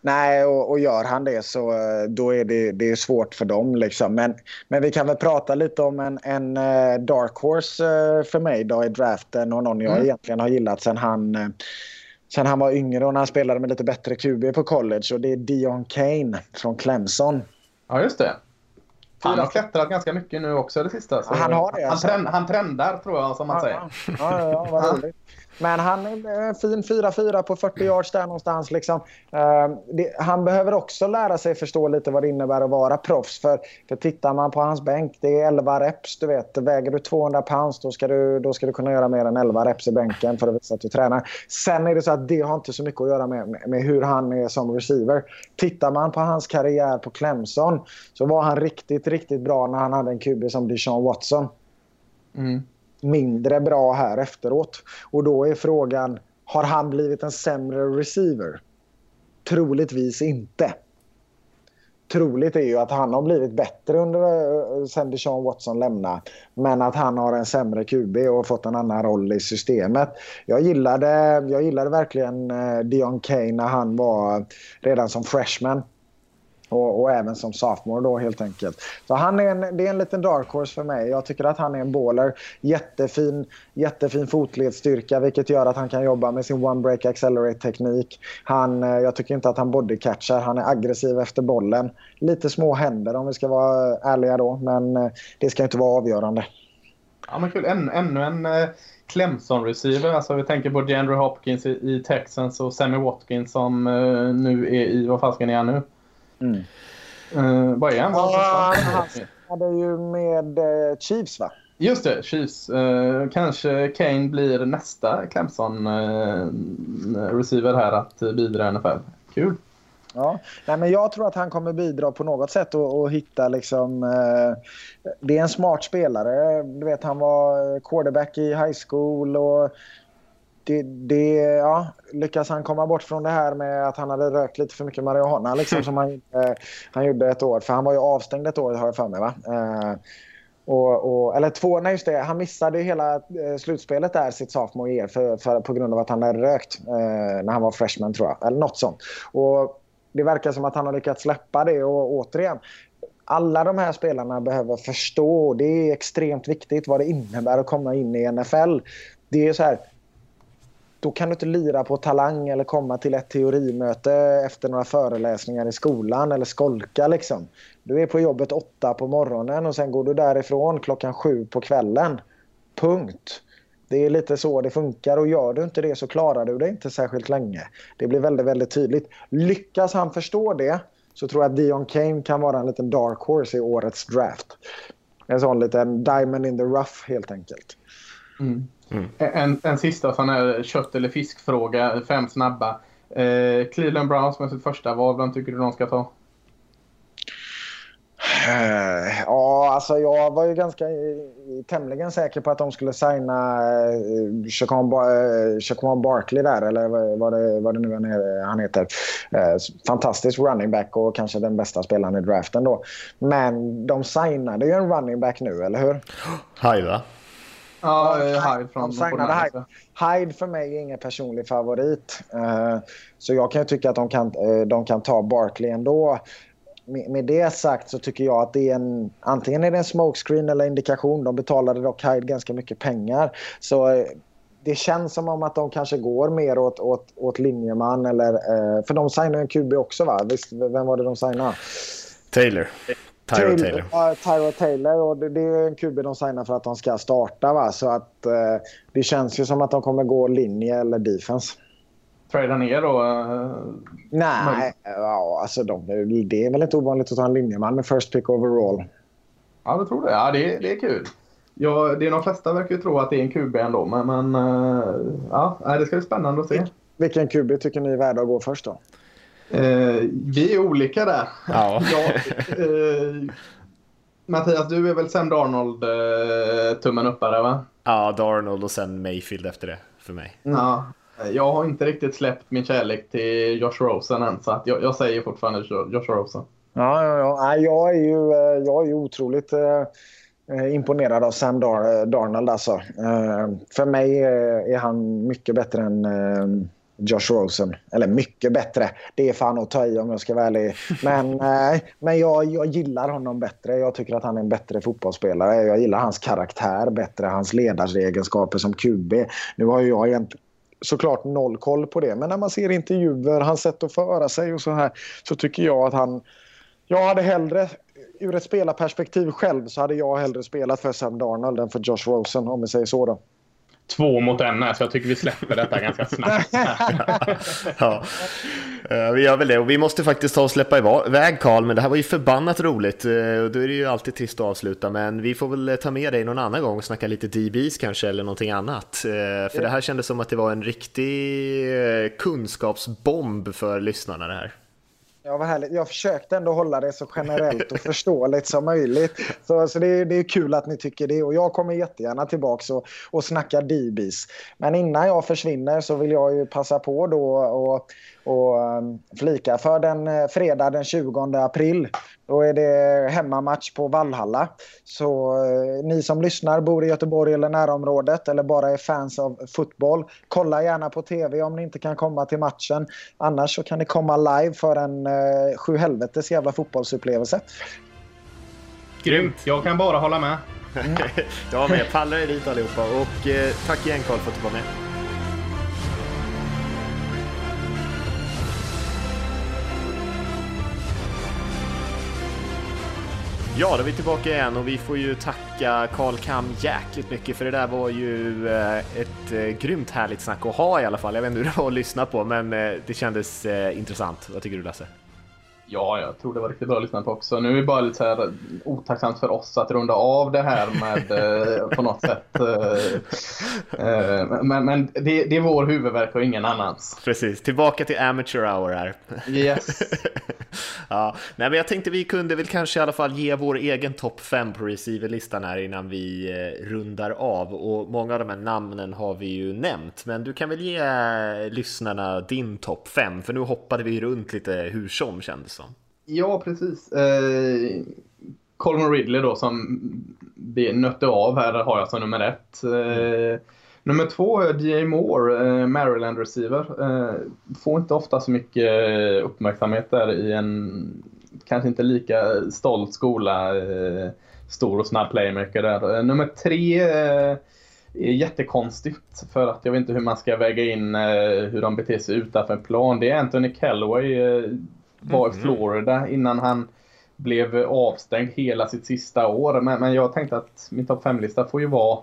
Nej, och, och, gör han det så eh, då är det, det är svårt för dem. Liksom. Men, men vi kan väl prata lite om en, en uh, dark horse uh, för mig då i draften och någon jag mm. egentligen har gillat sen han, sen han var yngre och när han spelade med lite bättre QB på college. Och det är Dion Kane från Clemson. Ja, just det. Han har klättrat ganska mycket nu också det sista. han har det alltså. han, trend, han trendar tror jag som man ja, säger. Ja, ja, vad roligt. Men han är en eh, fin 4-4 på 40 yards där någonstans. Liksom. Ehm, det, han behöver också lära sig förstå lite vad det innebär att vara proffs. För, för tittar man på hans bänk, det är 11 reps. Du vet, väger du 200 pounds då ska, du, då ska du kunna göra mer än 11 reps i bänken för att visa att du tränar. Sen är det så att det har inte så mycket att göra med, med, med hur han är som receiver. Tittar man på hans karriär på Clemson så var han riktigt, riktigt bra när han hade en QB som Deshaun Watson. Mm mindre bra här efteråt. Och då är frågan, har han blivit en sämre receiver? Troligtvis inte. Troligt är ju att han har blivit bättre under eh, sen Deshaun Watson lämnade. Men att han har en sämre QB och fått en annan roll i systemet. Jag gillade, jag gillade verkligen eh, Dion Kane när han var redan som freshman. Och, och, även som sophomore då helt enkelt. Så han är en, det är en liten dark horse för mig. Jag tycker att han är en baller. Jättefin, jättefin fotledsstyrka vilket gör att han kan jobba med sin one break accelerate teknik. Han, eh, jag tycker inte att han bodycatchar. Han är aggressiv efter bollen. Lite små händer om vi ska vara ärliga då. Men eh, det ska inte vara avgörande. Ja men kul. Än, ännu en eh, Clemson-receiver. Alltså vi tänker på DeAndre Hopkins i, i Texans och Sammy Watkins som nu är i, vad fasken är han nu? Mm. Uh, vad är han? Ja, han hade ju med uh, Chiefs va? Just det, Chiefs. Uh, kanske Kane blir nästa Clemson-receiver uh, här att bidra i NFL. Kul. Ja, Nej, men jag tror att han kommer bidra på något sätt och, och hitta liksom... Uh, det är en smart spelare. Du vet, han var quarterback i high school och det, det, ja, lyckas han komma bort från det här med att han hade rökt lite för mycket marijuana liksom, <laughs> som han, eh, han gjorde ett år. För han var ju avstängd ett år har jag för mig. Va? Eh, och, och, eller två, nej just det. Han missade hela eh, slutspelet där sitt sophomore year för, för, på grund av att han hade rökt eh, när han var freshman tror jag. Eller något sånt. Och det verkar som att han har lyckats släppa det och återigen alla de här spelarna behöver förstå, det är extremt viktigt vad det innebär att komma in i NFL. Det är så här, då kan du inte lira på talang eller komma till ett teorimöte efter några föreläsningar i skolan eller skolka. Liksom. Du är på jobbet åtta på morgonen och sen går du därifrån klockan sju på kvällen. Punkt. Det är lite så det funkar och gör du inte det så klarar du det inte särskilt länge. Det blir väldigt, väldigt tydligt. Lyckas han förstå det så tror jag att Dion Kane kan vara en liten dark horse i årets draft. En sån liten diamond in the rough helt enkelt. Mm. Mm. En, en sista sån här kött eller fiskfråga, fem snabba. Eh, Cleveland Browns med sitt första val, vem tycker du de ska ta? Eh, ja, alltså jag var ju ganska tämligen säker på att de skulle signa uh, Chacon Barkley där, eller vad det, vad det nu är han heter. Fantastisk running back och kanske den bästa spelaren i draften då. Men de signade ju en running back nu, eller hur? Va? Ja, Hyde från Hyde. Hyde för mig är ingen personlig favorit. Uh, så jag kan tycka att de kan, de kan ta Barkley ändå med, det sagt så tycker jag att det är en, antingen är det en smokescreen eller indikation. De betalade dock Hyde ganska mycket pengar. Så eh, det känns som om att de kanske går mer åt, åt, åt linjeman. Eller, eh, för de signade en QB också va? Visst, vem var det de signade? Taylor. Tyro Taylor. Ja, Tyro Taylor. Och det, det, är en QB de signar för att de ska starta. Va? Så att, eh, det känns ju som att de kommer gå linje eller defense trada ner då? Uh, Nej, ja, alltså de, det är väl inte ovanligt att ta en linjeman med first pick overall. Ja, jag tror det. Ja, det, det är kul. Ja, det är de flesta verkar ju tro att det är en QB ändå, men, men uh, ja, det ska bli spännande att se. Vilken QB tycker ni är värd att gå först då? Uh, vi är olika där. Ja. <laughs> ja Mattias, du är väl Sam Darnold tummen uppare va? Ja, Darnold och sen Mayfield efter det för mig. Ja, jag har inte riktigt släppt min kärlek till Josh Rosen än, så att jag, jag säger fortfarande Josh Rosen. Ja, ja, ja. Jag är ju, eh, jag är ju otroligt eh, eh, imponerad av Sam Dar Darnold. Alltså. Eh, för mig är han mycket bättre än eh, Josh Rosen. Eller mycket bättre. Det är fan att ta i om jag ska vara ärlig. Men, <laughs> eh, men jag, jag gillar honom bättre. Jag tycker att han är en bättre fotbollsspelare. Jag gillar hans karaktär bättre, hans ledarsegenskaper som QB. Nu har ju jag egentligen såklart noll koll på det. Men när man ser intervjuer, hans sätt att föra sig och så här så tycker jag att han... Jag hade hellre, ur ett spelarperspektiv själv, så hade jag hellre spelat för Sam Darnold än för Josh Rosen om vi säger så då två mot en här, så jag tycker vi släpper detta ganska snabbt. <laughs> ja, uh, vi gör väl det. Och vi måste faktiskt ta och släppa iväg Karl, men det här var ju förbannat roligt. Uh, då är det ju alltid trist att avsluta, men vi får väl eh, ta med dig någon annan gång och snacka lite DBs kanske, eller någonting annat. För ja. det här kändes som att det var en riktig kunskapsbomb för lyssnarna det här. Ja, vad härligt. Jag försökte ändå hålla det så generellt och förståeligt som möjligt. Så, så det, är, det är kul att ni tycker det. Och jag kommer jättegärna tillbaka och, och snacka DBs. Men innan jag försvinner så vill jag ju passa på då och, och um, flika för den eh, fredag den 20 april då är det hemmamatch på Vallhalla. Så eh, ni som lyssnar, bor i Göteborg eller närområdet eller bara är fans av fotboll, kolla gärna på tv om ni inte kan komma till matchen. Annars så kan ni komma live för en eh, sju helvetes jävla fotbollsupplevelse. Grymt! Jag kan bara hålla med. Mm. <laughs> jag med. Pallar är dit allihopa. Och eh, tack igen Karl för att du var med. Ja, då är vi tillbaka igen och vi får ju tacka Karl Kam jäkligt mycket för det där var ju eh, ett eh, grymt härligt snack att ha i alla fall. Jag vet inte hur det var att lyssna på, men eh, det kändes intressant. Vad tycker du Lasse? Ja, jag tror det var riktigt bra lyssnat också. Nu är det bara lite så här otacksamt för oss att runda av det här med eh, <laughs> på något sätt. Eh, eh, men men det, det, är vår huvudverk och ingen annans. Precis, tillbaka till amateur hour här. Yes. <laughs> ja, nej, men jag tänkte vi kunde väl kanske i alla fall ge vår egen topp 5 på receiverlistan här innan vi rundar av. Och många av de här namnen har vi ju nämnt, men du kan väl ge lyssnarna din topp 5? För nu hoppade vi runt lite hur som kändes. Ja, precis. Eh, Colin Ridley då som vi nötte av här har jag som nummer ett. Eh, nummer två är J. Moore, eh, Maryland receiver. Eh, får inte ofta så mycket uppmärksamhet där i en kanske inte lika stolt skola. Eh, stor och snabb playmaker där. Eh, nummer tre eh, är jättekonstigt för att jag vet inte hur man ska väga in eh, hur de beter sig utanför plan. Det är Anthony Callaway eh, var i mhm. Florida innan han blev avstängd hela sitt sista år. Men, men jag tänkte att min topp 5-lista får ju vara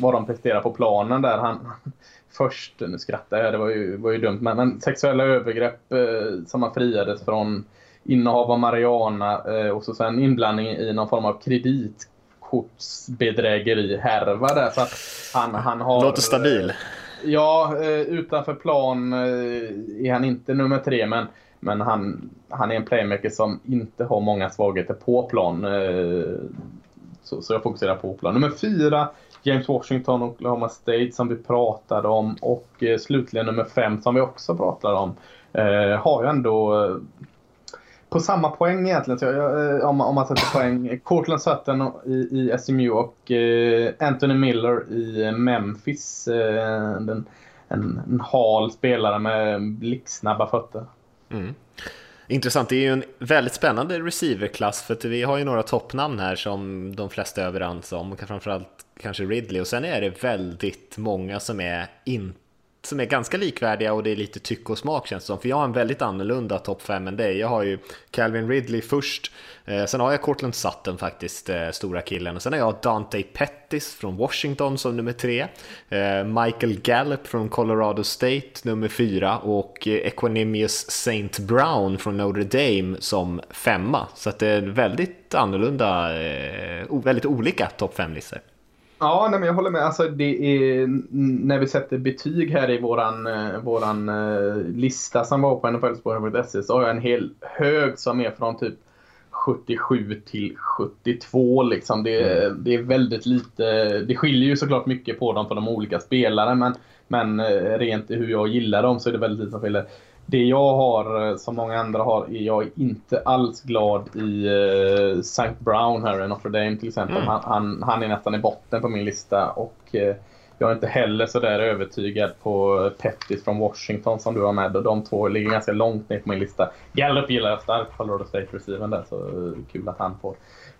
vad de presterar på planen där. Han, <laughs> först, nu skrattar jag, det var ju, var ju dumt, men, men sexuella övergrepp eh, som han friades från innehav av marijuana eh, och så sen inblandning i någon form av kreditkortsbedrägeri härva där. Så att han, han har, Låter stabil. Ja, eh, utanför plan eh, är han inte nummer tre, men, men han, han är en playmaker som inte har många svagheter på plan. Eh, så, så jag fokuserar på plan. Nummer fyra, James Washington och Oklahoma State som vi pratade om och eh, slutligen nummer fem som vi också pratade om. Eh, har ju ändå på samma poäng egentligen, så jag, om, om man sätter poäng. Cortland Sutton i, i SMU och Anthony Miller i Memphis. En, en, en hal spelare med blixtsnabba fötter. Mm. Intressant, det är ju en väldigt spännande receiverklass för att vi har ju några toppnamn här som de flesta är överens om, framförallt kanske Ridley och sen är det väldigt många som är inte som är ganska likvärdiga och det är lite tycke och smak känns det som. För jag har en väldigt annorlunda topp 5 än dig. Jag har ju Calvin Ridley först, eh, sen har jag Cortland Sutton faktiskt, eh, stora killen. Och sen har jag Dante Pettis från Washington som nummer tre. Eh, Michael Gallup från Colorado State nummer fyra och eh, Equanimous Saint Brown från Notre Dame som femma. Så att det är väldigt annorlunda, eh, väldigt olika topp 5-listor. Ja, nej, men jag håller med. Alltså, det är, när vi sätter betyg här i våran, eh, våran uh, lista som var på nflspåren.se så har jag en hel hög som är från typ 77 till 72. Liksom. Det, mm. det är väldigt lite. Det skiljer ju såklart mycket på dem för de olika spelare men, men eh, rent hur jag gillar dem så är det väldigt lite som skiljer. Det jag har, eh, som många andra har, är jag inte alls glad i uh, St. Brown här i Notre Dame till exempel. Mm. Han, han, han, är nästan i botten på min lista och uh, jag är inte heller så där övertygad på Pettis från Washington som du har med. Och de två ligger ganska långt ner på min lista. Gallup gillar jag starkt, Colorado State Receiver där, så uh, kul att han får,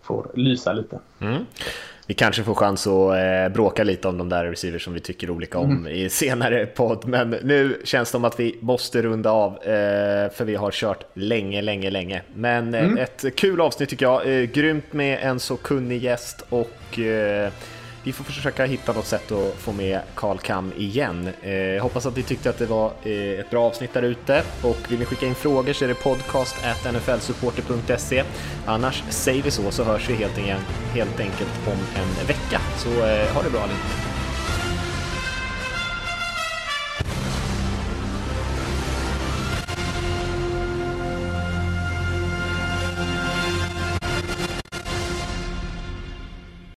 får lysa lite. Mm vi kanske får chans att eh, bråka lite om de där receivers som vi tycker olika om mm. i senare podd. Men nu känns det som att vi måste runda av eh, för vi har kört länge, länge, länge. Men eh, mm. ett kul avsnitt tycker jag. Eh, grymt med en så kunnig gäst och eh, vi får försöka hitta något sätt att få med Karl Kam igen. Eh, jag hoppas att ni tyckte att det var eh, ett bra avsnitt där ute och vill ni skicka in frågor så är det podcast nflsupporter.se. Annars säger vi så så hörs vi helt, helt enkelt om en vecka. Så eh, ha det bra allihop.